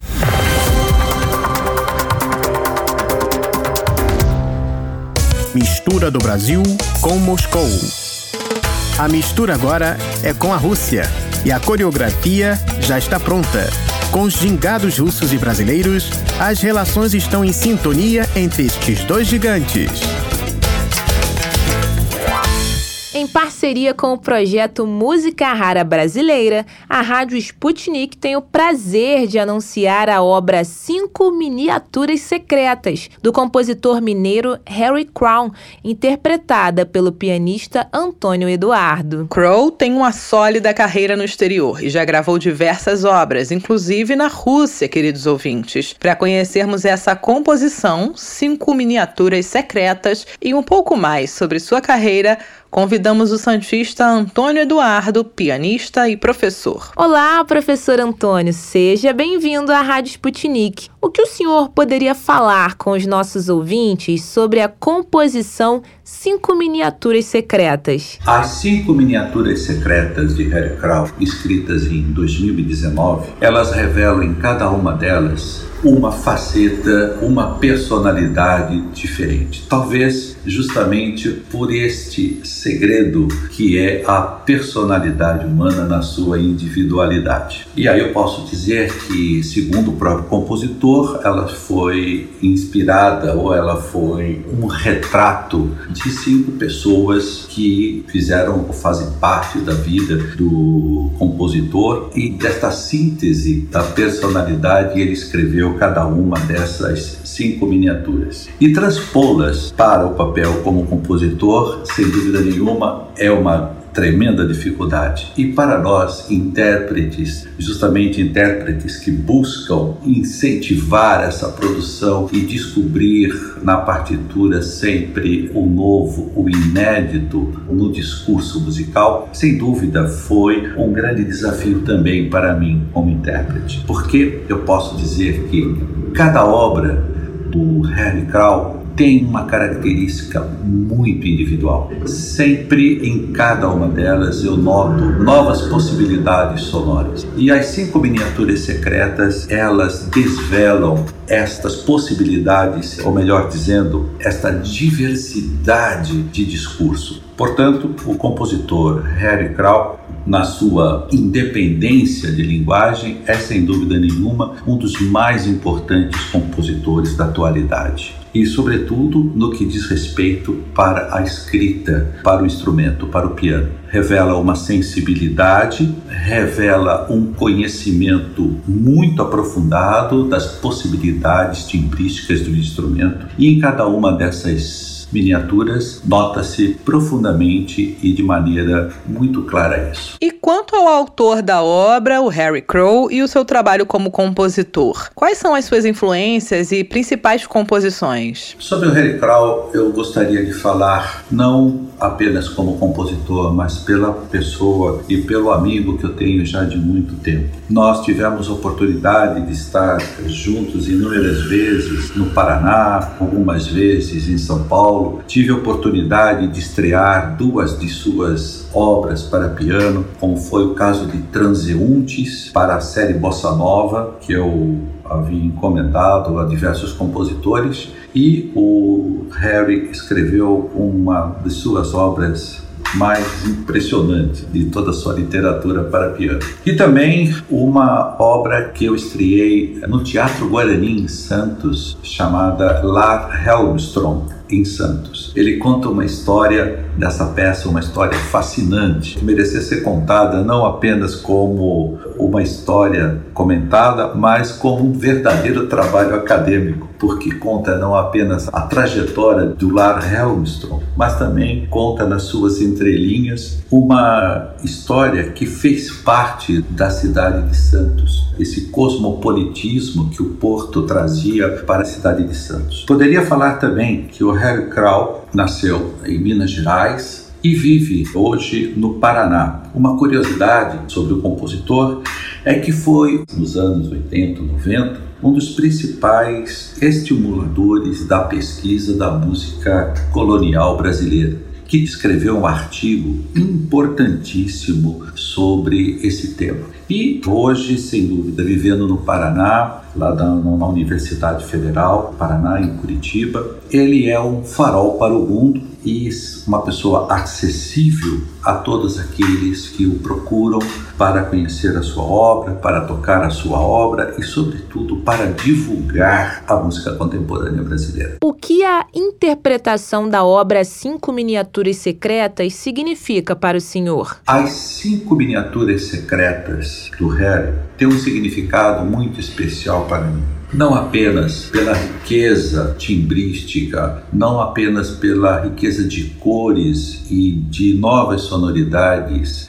Mistura do Brasil com Moscou. A mistura agora é com a Rússia e a coreografia já está pronta. Com os gingados russos e brasileiros, as relações estão em sintonia entre estes dois gigantes. Em parceria com o projeto Música Rara Brasileira, a Rádio Sputnik tem o prazer de anunciar a obra Cinco Miniaturas Secretas, do compositor mineiro Harry Crown, interpretada pelo pianista Antônio Eduardo. Crow tem uma sólida carreira no exterior e já gravou diversas obras, inclusive na Rússia, queridos ouvintes. Para conhecermos essa composição, Cinco Miniaturas Secretas e um pouco mais sobre sua carreira, convidamos o Santista Antônio Eduardo, pianista e professor. Olá, professor Antônio, seja bem-vindo à Rádio Sputnik. O que o senhor poderia falar com os nossos ouvintes sobre a composição Cinco Miniaturas Secretas? As cinco miniaturas secretas de Harry Crow, escritas em 2019, elas revelam em cada uma delas uma faceta, uma personalidade diferente. Talvez justamente por este segredo que é a personalidade humana na sua individualidade. E aí eu posso dizer que, segundo o próprio compositor, ela foi inspirada ou ela foi um retrato de cinco pessoas que fizeram ou fazem parte da vida do compositor e desta síntese da personalidade ele escreveu cada uma dessas cinco miniaturas. E transpô-las para o papel como compositor, sem dúvida nenhuma, é uma tremenda dificuldade. E para nós, intérpretes, justamente intérpretes que buscam incentivar essa produção e descobrir na partitura sempre o novo, o inédito no discurso musical, sem dúvida foi um grande desafio também para mim como intérprete. Porque eu posso dizer que cada obra do Harry Crow tem uma característica muito individual. Sempre em cada uma delas eu noto novas possibilidades sonoras. E as cinco miniaturas secretas, elas desvelam estas possibilidades, ou melhor dizendo, esta diversidade de discurso. Portanto, o compositor Harry Crow, na sua independência de linguagem, é sem dúvida nenhuma um dos mais importantes compositores da atualidade e, sobretudo, no que diz respeito para a escrita, para o instrumento, para o piano. Revela uma sensibilidade, revela um conhecimento muito aprofundado das possibilidades timbrísticas do instrumento, e em cada uma dessas miniaturas, nota-se profundamente e de maneira muito clara isso. E quanto ao autor da obra, o Harry Crow, e o seu trabalho como compositor, quais são as suas influências e principais composições? Sobre o Harry Crow, eu gostaria de falar não apenas como compositor, mas pela pessoa e pelo amigo que eu tenho já de muito tempo. Nós tivemos oportunidade de estar juntos inúmeras vezes no Paraná, algumas vezes em São Paulo Paulo, tive a oportunidade de estrear duas de suas obras para piano, como foi o caso de Transeuntes para a série Bossa Nova, que eu havia encomendado a diversos compositores, e o Harry escreveu uma de suas obras mais impressionante de toda a sua literatura para piano. E também uma obra que eu estreiei no Teatro Guarani em Santos, chamada Lar Helmstrom, em Santos. Ele conta uma história dessa peça, uma história fascinante, que merecia ser contada não apenas como uma história comentada, mas como um verdadeiro trabalho acadêmico, porque conta não apenas a trajetória do Lar Helmstrom, mas também conta nas suas entrelinhas uma história que fez parte da cidade de Santos, esse cosmopolitismo que o Porto trazia para a cidade de Santos. Poderia falar também que o Harry Krau nasceu em Minas Gerais e vive hoje no Paraná. Uma curiosidade sobre o compositor é que foi, nos anos 80, 90, um dos principais estimuladores da pesquisa da música colonial brasileira que escreveu um artigo importantíssimo sobre esse tema. E hoje, sem dúvida, vivendo no Paraná, lá na, na Universidade Federal, Paraná, em Curitiba, ele é um farol para o mundo e uma pessoa acessível a todos aqueles que o procuram para conhecer a sua obra, para tocar a sua obra e, sobretudo, para divulgar a música contemporânea brasileira. O que a interpretação da obra Cinco Miniaturas Secretas significa para o senhor? As cinco miniaturas secretas do Harry têm um significado muito especial para mim não apenas pela riqueza timbrística, não apenas pela riqueza de cores e de novas sonoridades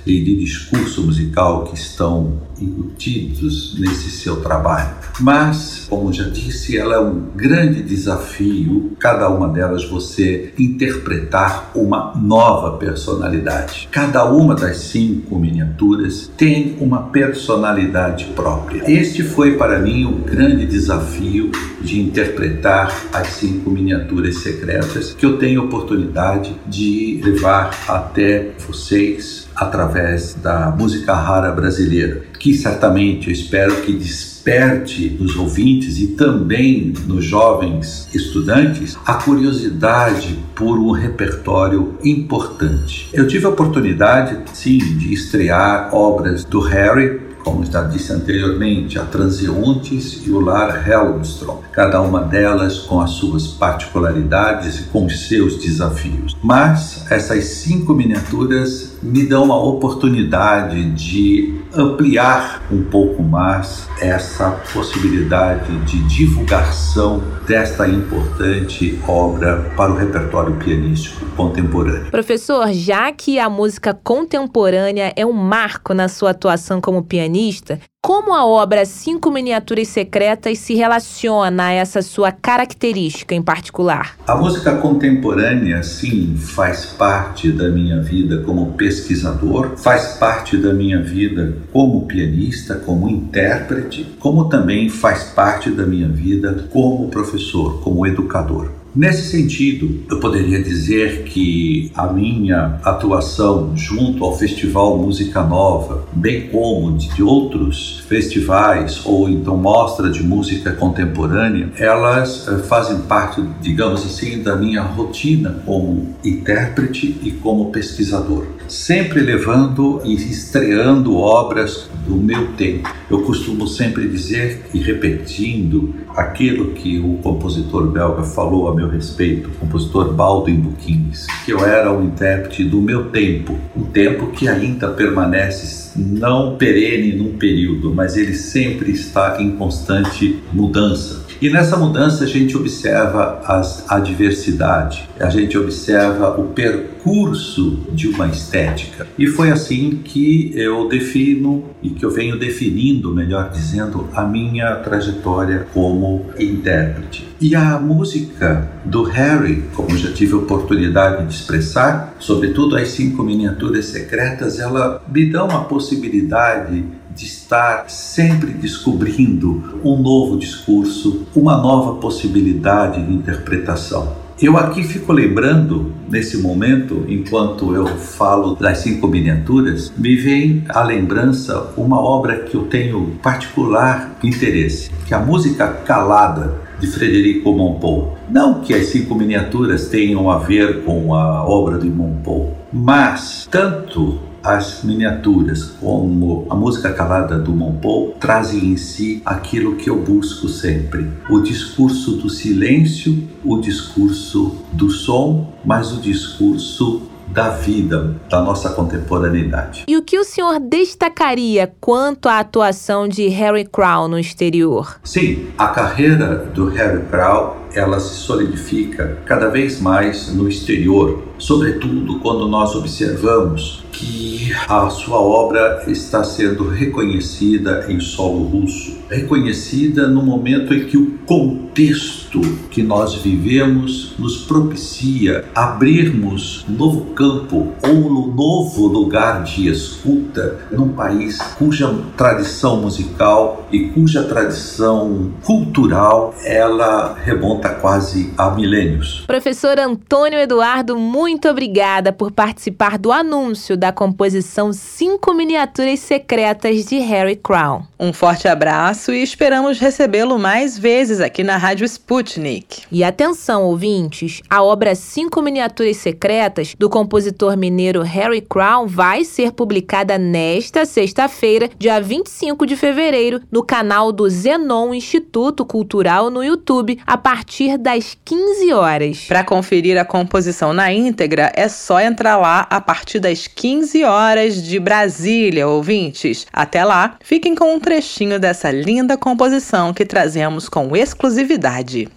e de discurso musical que estão incutidos nesse seu trabalho. Mas, como já disse, ela é um grande desafio, cada uma delas você interpretar uma nova personalidade. Cada uma das cinco miniaturas tem uma personalidade própria. Este foi para mim o grande desafio de interpretar as cinco miniaturas secretas que eu tenho oportunidade de levar até vocês através da música rara brasileira, que certamente eu espero que desperte nos ouvintes e também nos jovens estudantes a curiosidade por um repertório importante. Eu tive a oportunidade, sim, de estrear obras do Harry como já disse anteriormente, a Transeuntes e o Lar Helmstrom, cada uma delas com as suas particularidades e com seus desafios. Mas essas cinco miniaturas me dão uma oportunidade de ampliar um pouco mais essa possibilidade de divulgação desta importante obra para o repertório pianístico contemporâneo. Professor, já que a música contemporânea é um marco na sua atuação como pianista, como a obra Cinco Miniaturas Secretas se relaciona a essa sua característica em particular? A música contemporânea, sim, faz parte da minha vida como pesquisador, faz parte da minha vida como pianista, como intérprete, como também faz parte da minha vida como professor, como educador. Nesse sentido, eu poderia dizer que a minha atuação junto ao Festival Música Nova, bem como de outros festivais ou então mostra de música contemporânea, elas eh, fazem parte, digamos assim, da minha rotina como intérprete e como pesquisador, sempre levando e estreando obras do meu tempo. Eu costumo sempre dizer e repetindo aquilo que o compositor belga falou a meu respeito, o compositor Baldwin Buquins, que eu era um intérprete do meu tempo, um tempo que ainda permanece não perene num período, mas ele sempre está em constante mudança. E nessa mudança a gente observa as, a diversidade, a gente observa o percurso de uma estética. E foi assim que eu defino e que eu venho definindo, melhor dizendo, a minha trajetória como intérprete. E a música do Harry, como já tive oportunidade de expressar, sobretudo as cinco miniaturas secretas, ela me dá uma possibilidade de estar sempre descobrindo um novo discurso, uma nova possibilidade de interpretação. Eu aqui fico lembrando, nesse momento, enquanto eu falo das cinco miniaturas, me vem à lembrança uma obra que eu tenho particular interesse, que é a música calada de Frederico Montpou. Não que as cinco miniaturas tenham a ver com a obra de Montpou, mas tanto as miniaturas, como a música calada do Monpou, trazem em si aquilo que eu busco sempre: o discurso do silêncio, o discurso do som, mas o discurso da vida, da nossa contemporaneidade. E o que o senhor destacaria quanto à atuação de Harry Crow no exterior? Sim, a carreira do Harry Crow ela se solidifica cada vez mais no exterior, sobretudo quando nós observamos que a sua obra está sendo reconhecida em solo russo, reconhecida no momento em que o contexto que nós vivemos nos propicia abrirmos um novo campo ou um novo lugar de escuta num país cuja tradição musical e cuja tradição cultural ela remonta quase a milênios. Professor Antônio Eduardo, muito obrigada por participar do anúncio da composição Cinco Miniaturas Secretas de Harry Crown. Um forte abraço e esperamos recebê-lo mais vezes aqui na Rádio Sputnik. E atenção, ouvintes, a obra Cinco Miniaturas Secretas do compositor mineiro Harry Crown vai ser publicada nesta sexta-feira, dia 25 de fevereiro, no canal do Zenon Instituto Cultural no YouTube, a partir das 15 horas. Para conferir a composição na íntegra, é só entrar lá a partir das 15 horas de Brasília, ouvintes. Até lá, fiquem com um trechinho dessa linda composição que trazemos com exclusividade.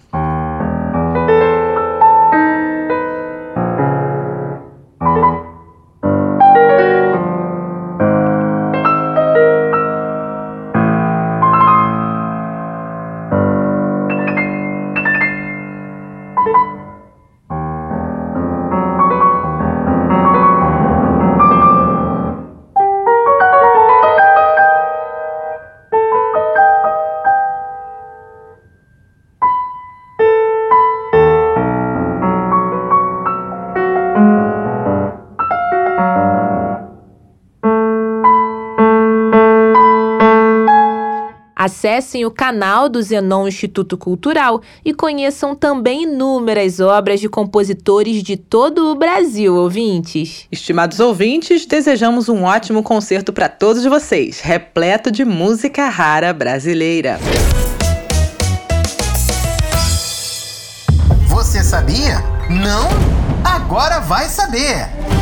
Acessem o canal do Zenon Instituto Cultural e conheçam também inúmeras obras de compositores de todo o Brasil, ouvintes. Estimados ouvintes, desejamos um ótimo concerto para todos vocês, repleto de música rara brasileira. Você sabia? Não? Agora vai saber!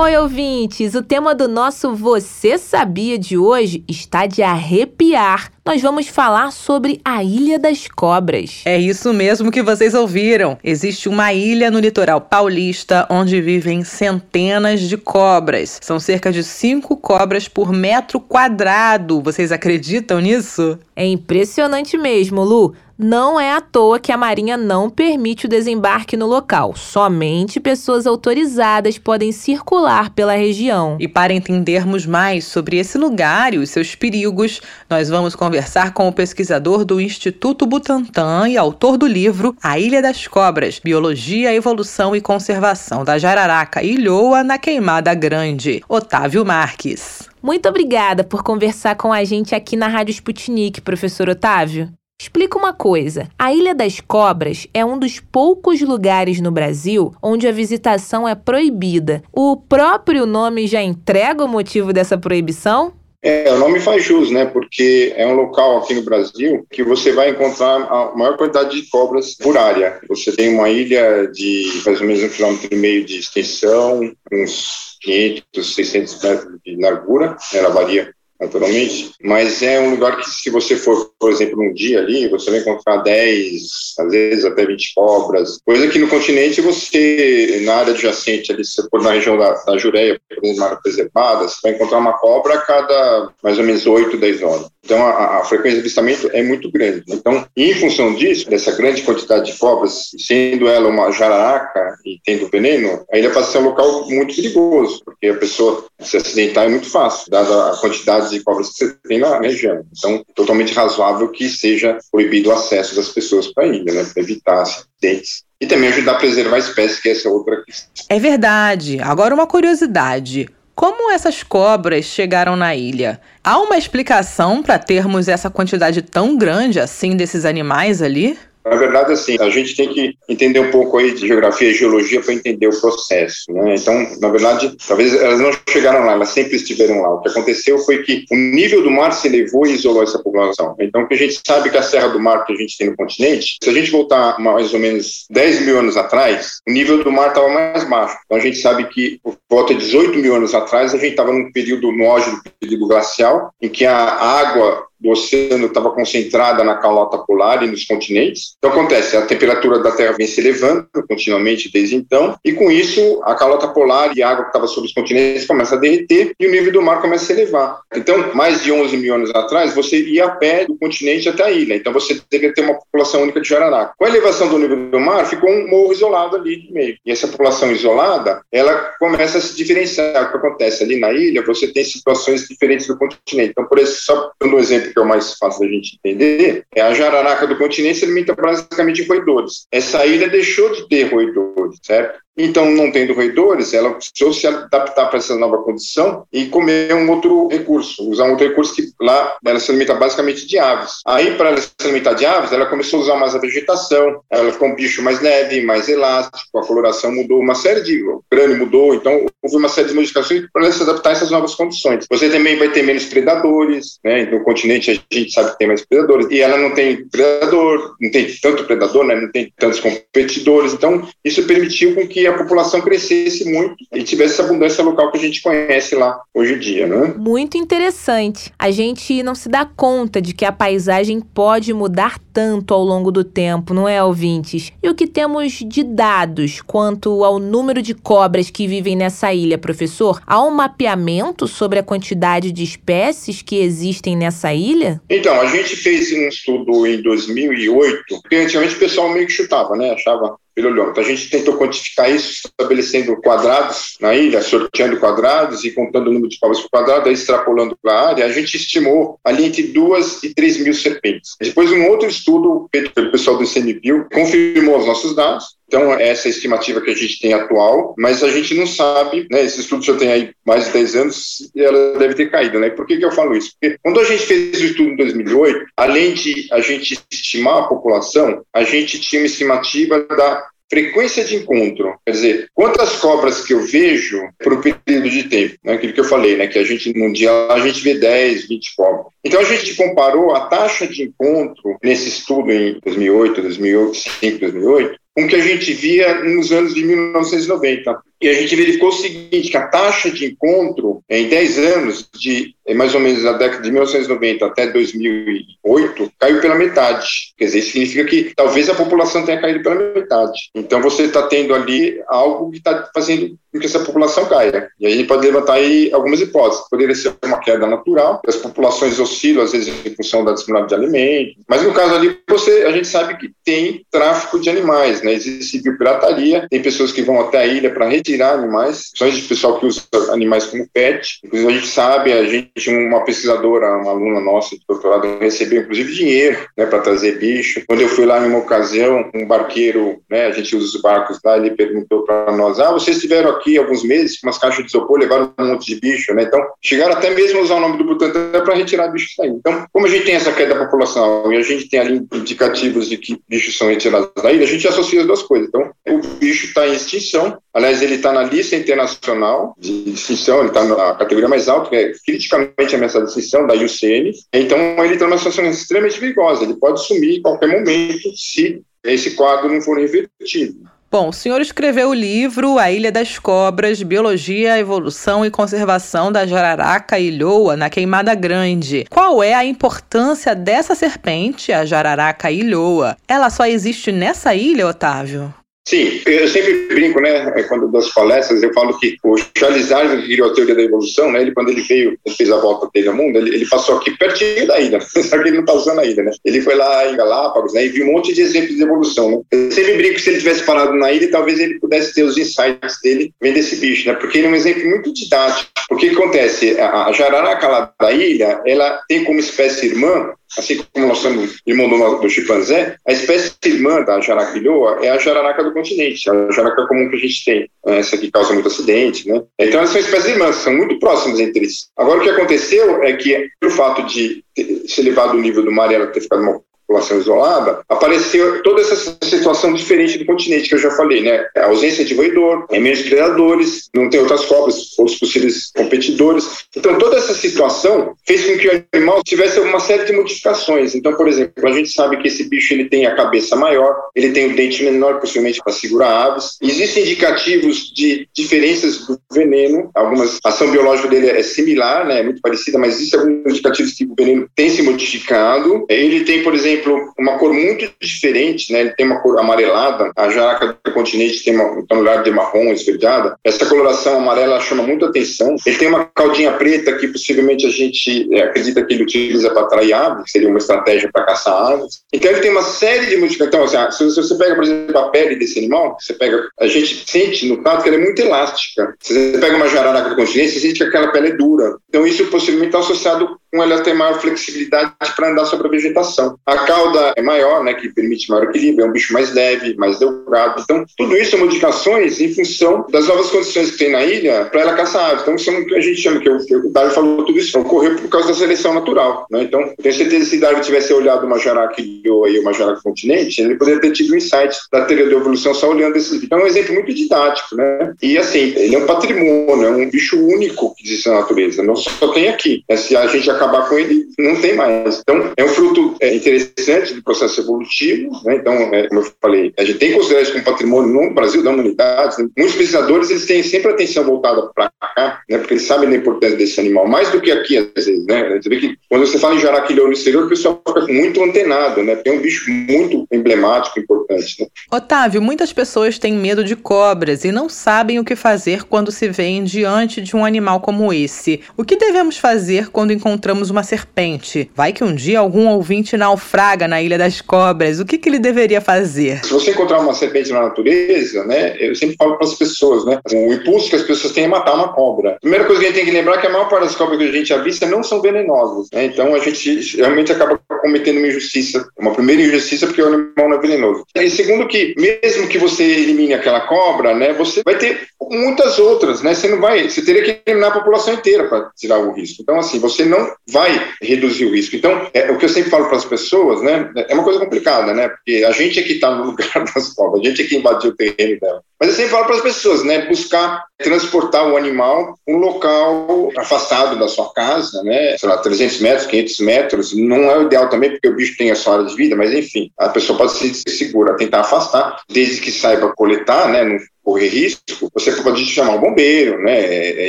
Oi, ouvintes! O tema do nosso Você Sabia de hoje está de arrepiar. Nós vamos falar sobre a Ilha das Cobras. É isso mesmo que vocês ouviram. Existe uma ilha no litoral paulista onde vivem centenas de cobras. São cerca de cinco cobras por metro quadrado. Vocês acreditam nisso? É impressionante mesmo, Lu. Não é à toa que a Marinha não permite o desembarque no local. Somente pessoas autorizadas podem circular pela região. E para entendermos mais sobre esse lugar e os seus perigos, nós vamos conversar com o pesquisador do Instituto Butantan e autor do livro A Ilha das Cobras: Biologia, Evolução e Conservação da Jararaca Ilhoa na Queimada Grande, Otávio Marques. Muito obrigada por conversar com a gente aqui na Rádio Sputnik, professor Otávio. Explica uma coisa: a Ilha das Cobras é um dos poucos lugares no Brasil onde a visitação é proibida. O próprio nome já entrega o motivo dessa proibição? É, o nome faz jus, né? Porque é um local aqui no Brasil que você vai encontrar a maior quantidade de cobras por área. Você tem uma ilha de mais ou menos um quilômetro e meio de extensão, uns 500, 600 metros de largura, ela varia naturalmente, mas é um lugar que, se você for, por exemplo, um dia ali, você vai encontrar 10, às vezes até 20 cobras, coisa que no continente você, na área adjacente ali, se você for na região da, da Jureia, por exemplo, área preservada, você vai encontrar uma cobra a cada mais ou menos 8, 10 horas. Então, a, a, frequência de avistamento é muito grande. Então, em função disso, dessa grande quantidade de cobras, sendo ela uma jararaca e tendo veneno, a ilha passa a ser um local muito perigoso, porque a pessoa se acidentar é muito fácil, dada a quantidade de cobras que você tem na região. Então, totalmente razoável que seja proibido o acesso das pessoas para a ilha, né, para evitar acidentes e também ajudar a preservar a espécie, que é essa outra questão. É verdade. Agora, uma curiosidade. Como essas cobras chegaram na ilha? Há uma explicação para termos essa quantidade tão grande assim desses animais ali? Na verdade, assim, a gente tem que entender um pouco aí de geografia e geologia para entender o processo, né? Então, na verdade, talvez elas não chegaram lá, elas sempre estiveram lá. O que aconteceu foi que o nível do mar se elevou e isolou essa população. Então, que a gente sabe que a Serra do Mar que a gente tem no continente, se a gente voltar mais ou menos 10 mil anos atrás, o nível do mar estava mais baixo. Então, a gente sabe que por volta de 18 mil anos atrás, a gente estava num período, no auge do período glacial, em que a água do oceano estava concentrada na calota polar e nos continentes. Então acontece, a temperatura da Terra vem se elevando continuamente desde então, e com isso a calota polar e a água que estava sobre os continentes começa a derreter e o nível do mar começa a se elevar. Então, mais de 11 mil anos atrás, você ia a pé do continente até a ilha. Então você deveria ter uma população única de jararaca. Com a elevação do nível do mar, ficou um morro isolado ali no meio. E essa população isolada, ela começa a se diferenciar. O que acontece ali na ilha, você tem situações diferentes do continente. Então, por isso, só dando um exemplo que é o mais fácil da gente entender, é a jararaca do continente se alimenta basicamente de roedores. Essa ilha deixou de ter roedores, certo? Então, não tendo roedores, ela precisou se adaptar para essa nova condição e comer um outro recurso, usar um outro recurso que lá ela se alimenta basicamente de aves. Aí, para ela se alimentar de aves, ela começou a usar mais a vegetação, ela ficou um bicho mais leve, mais elástico, a coloração mudou, uma série de. O crânio mudou, então houve uma série de modificações para ela se adaptar a essas novas condições. Você também vai ter menos predadores, né? No continente a gente sabe que tem mais predadores, e ela não tem predador, não tem tanto predador, né? Não tem tantos competidores, então isso permitiu com que a população crescesse muito e tivesse essa abundância local que a gente conhece lá hoje em dia, né? Muito interessante. A gente não se dá conta de que a paisagem pode mudar tanto ao longo do tempo, não é, ouvintes? E o que temos de dados quanto ao número de cobras que vivem nessa ilha, professor? Há um mapeamento sobre a quantidade de espécies que existem nessa ilha? Então, a gente fez um estudo em 2008, porque antigamente o pessoal meio que chutava, né? Achava então a gente tentou quantificar isso estabelecendo quadrados na ilha, sorteando quadrados e contando o número de cobras por quadrado, aí extrapolando para a área, a gente estimou ali entre 2 e 3 mil serpentes. Depois um outro estudo feito pelo pessoal do ICMBio confirmou os nossos dados, então, essa é a estimativa que a gente tem atual, mas a gente não sabe, né? Esse estudo já tem aí mais de 10 anos e ela deve ter caído, né? Por que, que eu falo isso? Porque quando a gente fez o estudo em 2008, além de a gente estimar a população, a gente tinha uma estimativa da frequência de encontro, quer dizer, quantas cobras que eu vejo por um período de tempo, né? aquilo que eu falei, né? que a gente, num dia a gente vê 10, 20 cobras. Então a gente comparou a taxa de encontro nesse estudo em 2008, 2005, 2008, com o que a gente via nos anos de 1990. E a gente verificou o seguinte, que a taxa de encontro em 10 anos, de mais ou menos da década de 1990 até 2008, caiu pela metade. Quer dizer, isso significa que talvez a população tenha caído pela metade. Então você está tendo ali algo que está fazendo com que essa população caia. E aí a gente pode levantar aí algumas hipóteses. Poderia ser uma queda natural, as populações oscilam às vezes em função da disponibilidade de alimentos, mas no caso ali você, a gente sabe que tem tráfico de animais, né? Existe biopirataria, tem pessoas que vão até a ilha para retirar animais, são de pessoal que usa animais como pet. Inclusive a gente sabe, a gente uma pesquisadora, uma aluna nossa de doutorado recebeu inclusive dinheiro, né, para trazer bicho. Quando eu fui lá em uma ocasião, um barqueiro, né, a gente usa os barcos lá, ele perguntou para nós: "Ah, vocês estiveram aqui alguns meses com umas caixas de isopor, levaram um monte de bicho, né? Então, chegaram até mesmo a usar o nome do Butantan para retirar bichos daí. Então, como a gente tem essa queda da população e a gente tem ali indicativos de que bichos são retirados da ilha, a gente associa as duas coisas. Então, o bicho está em extinção, aliás, ele está na lista internacional de extinção, ele está na categoria mais alta, que é criticamente ameaçada de extinção, da IUCN. Então, ele está numa situação extremamente perigosa, ele pode sumir em qualquer momento se esse quadro não for revertido. Bom, o senhor escreveu o livro A Ilha das Cobras, Biologia, Evolução e Conservação da Jararaca ilhoa na Queimada Grande. Qual é a importância dessa serpente, a Jararaca ilhoa? Ela só existe nessa ilha, Otávio? Sim, eu sempre brinco, né, é, quando das palestras, eu falo que o Charles Darwin, criou a teoria da evolução, né, ele, quando ele veio, ele fez a volta dele ao mundo, ele, ele passou aqui pertinho da ilha, só que ele não está usando a ilha, né. Ele foi lá em Galápagos, né, e viu um monte de exemplos de evolução, né. Eu sempre brinco que se ele tivesse parado na ilha, talvez ele pudesse ter os insights dele vendo esse bicho, né, porque ele é um exemplo muito didático. O que acontece? A jararaca lá da ilha, ela tem como espécie irmã assim como nós somos irmão do, do chimpanzé, a espécie irmã da jararaca é a jararaca do continente, a jararaca comum que a gente tem, né? essa que causa muito acidente, né? Então elas são espécies irmãs, são muito próximas entre si. Agora o que aconteceu é que, pelo fato de ter, se elevado o nível do mar e ela ter ficado uma população isolada, apareceu toda essa situação diferente do continente que eu já falei, né? A ausência de roedor, é menos predadores, não tem outras cobras, outros possíveis competidores. Então, toda essa situação fez com que o animal tivesse uma série de modificações. Então, por exemplo, a gente sabe que esse bicho ele tem a cabeça maior, ele tem o dente menor, possivelmente para segurar aves. Existem indicativos de diferenças do veneno. Algumas a ação biológica dele é similar, né? É muito parecida, mas existem alguns indicativos que o veneno tem se modificado. Ele tem, por exemplo exemplo, uma cor muito diferente, né? Ele tem uma cor amarelada, a jaraca do continente tem uma tonalidade de marrom esverdeada. Essa coloração amarela chama muito atenção. Ele tem uma caldinha preta que possivelmente a gente é, acredita que ele utiliza para atrair aves, que seria uma estratégia para caçar aves. Então ele tem uma série de modificações. Então, assim, se você pega, por exemplo, a pele desse animal, você pega, a gente sente no tato que ela é muito elástica. Se você pega uma jararaca do continente, você sente que aquela pele é dura. Então isso possivelmente está associado com ela ter maior flexibilidade para andar sobre a vegetação. A cauda é maior, né, que permite maior equilíbrio, é um bicho mais leve, mais delgado. Então, tudo isso são modificações em função das novas condições que tem na ilha para ela caçar aves. Então, é o que a gente chama, que o Darwin falou tudo isso, ocorreu por causa da seleção natural. Né? Então, tenho certeza que se Darwin tivesse olhado uma jaraca ou uma jaraca continente, ele poderia ter tido um insight da teoria da evolução só olhando esse vídeo. Então, é um exemplo muito didático, né? E, assim, ele é um patrimônio, é um bicho único que existe na natureza, não só tem aqui. É, se a gente acabar com ele, não tem mais. Então, é um fruto é, interessante do processo evolutivo. Né? Então, é, como eu falei, a gente tem que considerar isso como patrimônio no Brasil da humanidade. Né? Muitos pesquisadores eles têm sempre a atenção voltada para cá, né? porque eles sabem da importância desse animal, mais do que aqui, às vezes. Né? Você vê que quando você fala em jaraquilhão no exterior, o pessoal fica muito antenado, né? porque é um bicho muito emblemático, importante. Né? Otávio, muitas pessoas têm medo de cobras e não sabem o que fazer quando se veem diante de um animal como esse. O que devemos fazer quando encontramos uma serpente. Vai que um dia algum ouvinte naufraga na Ilha das Cobras. O que, que ele deveria fazer? Se você encontrar uma serpente na natureza, né, eu sempre falo para as pessoas, né, o impulso que as pessoas têm é matar uma cobra. A primeira coisa que a gente tem que lembrar é que a maior parte das cobras que a gente avista não são venenosas. Né, então a gente realmente acaba cometendo uma injustiça, uma primeira injustiça porque o animal não é venenoso. E segundo que, mesmo que você elimine aquela cobra, né, você vai ter muitas outras, né? Você não vai, você teria que eliminar a população inteira para tirar o risco. Então, assim, você não vai reduzir o risco. Então, é, o que eu sempre falo para as pessoas, né? É uma coisa complicada, né? Porque a gente é que está no lugar das cobras, a gente é que invadiu o terreno dela. Mas eu sempre falo para as pessoas, né? Buscar transportar o animal um local afastado da sua casa, né? Sei lá, 300 metros, 500 metros. Não é o ideal também, porque o bicho tem a sua área de vida, mas enfim, a pessoa pode se segura, tentar afastar, desde que saiba coletar, né? Não correr risco, você pode chamar o bombeiro, né? É,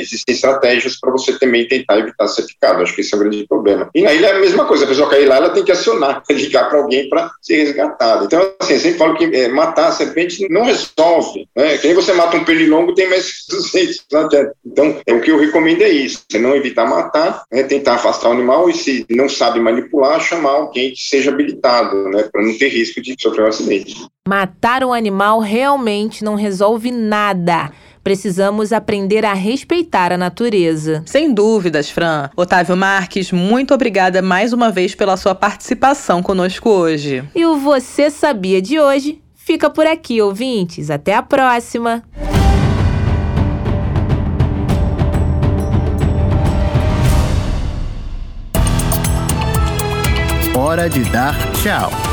existem estratégias para você também tentar evitar ser picado. Acho que esse é o grande problema. E na ilha é a mesma coisa, a pessoa cair lá, ela tem que acionar, ligar para alguém para ser resgatada. Então, assim, eu sempre falo que é, matar a serpente não resolve, né? Que nem você mata um pernilongo, tem mais 200, não adianta. Então, é, o que eu recomendo é isso, é não evitar matar, né? tentar afastar o animal e se não sabe manipular, chamar alguém que seja habilitado, né? Para não ter risco de sofrer um acidente. Matar um animal realmente não resolve nada. Precisamos aprender a respeitar a natureza. Sem dúvidas, Fran. Otávio Marques, muito obrigada mais uma vez pela sua participação conosco hoje. E o Você Sabia de hoje fica por aqui, ouvintes. Até a próxima! Hora de dar tchau.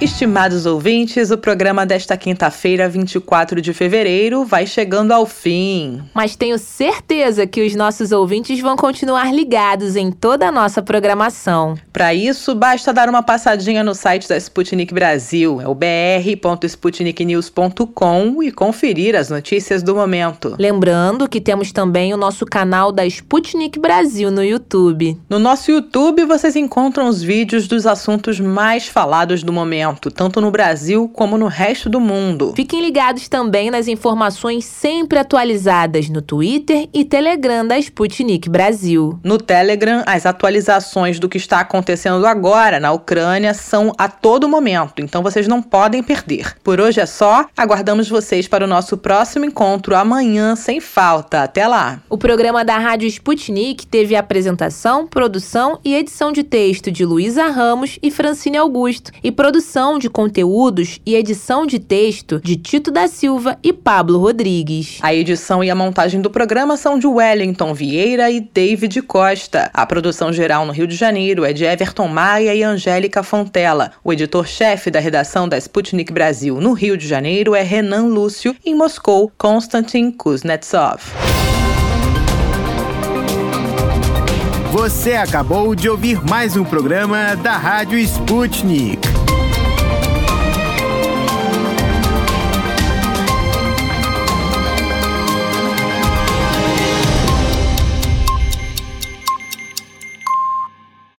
Estimados ouvintes, o programa desta quinta-feira, 24 de fevereiro, vai chegando ao fim. Mas tenho certeza que os nossos ouvintes vão continuar ligados em toda a nossa programação. Para isso, basta dar uma passadinha no site da Sputnik Brasil, é o br.sputniknews.com e conferir as notícias do momento. Lembrando que temos também o nosso canal da Sputnik Brasil no YouTube. No nosso YouTube, vocês encontram os vídeos dos assuntos mais falados do momento tanto no Brasil como no resto do mundo. Fiquem ligados também nas informações sempre atualizadas no Twitter e Telegram da Sputnik Brasil. No Telegram, as atualizações do que está acontecendo agora na Ucrânia são a todo momento, então vocês não podem perder. Por hoje é só, aguardamos vocês para o nosso próximo encontro amanhã sem falta. Até lá! O programa da Rádio Sputnik teve apresentação, produção e edição de texto de Luísa Ramos e Francine Augusto e produção produção de conteúdos e edição de texto de Tito da Silva e Pablo Rodrigues. A edição e a montagem do programa são de Wellington Vieira e David Costa. A produção geral no Rio de Janeiro é de Everton Maia e Angélica Fontela. O editor-chefe da redação da Sputnik Brasil no Rio de Janeiro é Renan Lúcio. Em Moscou, Konstantin Kuznetsov. Você acabou de ouvir mais um programa da Rádio Sputnik.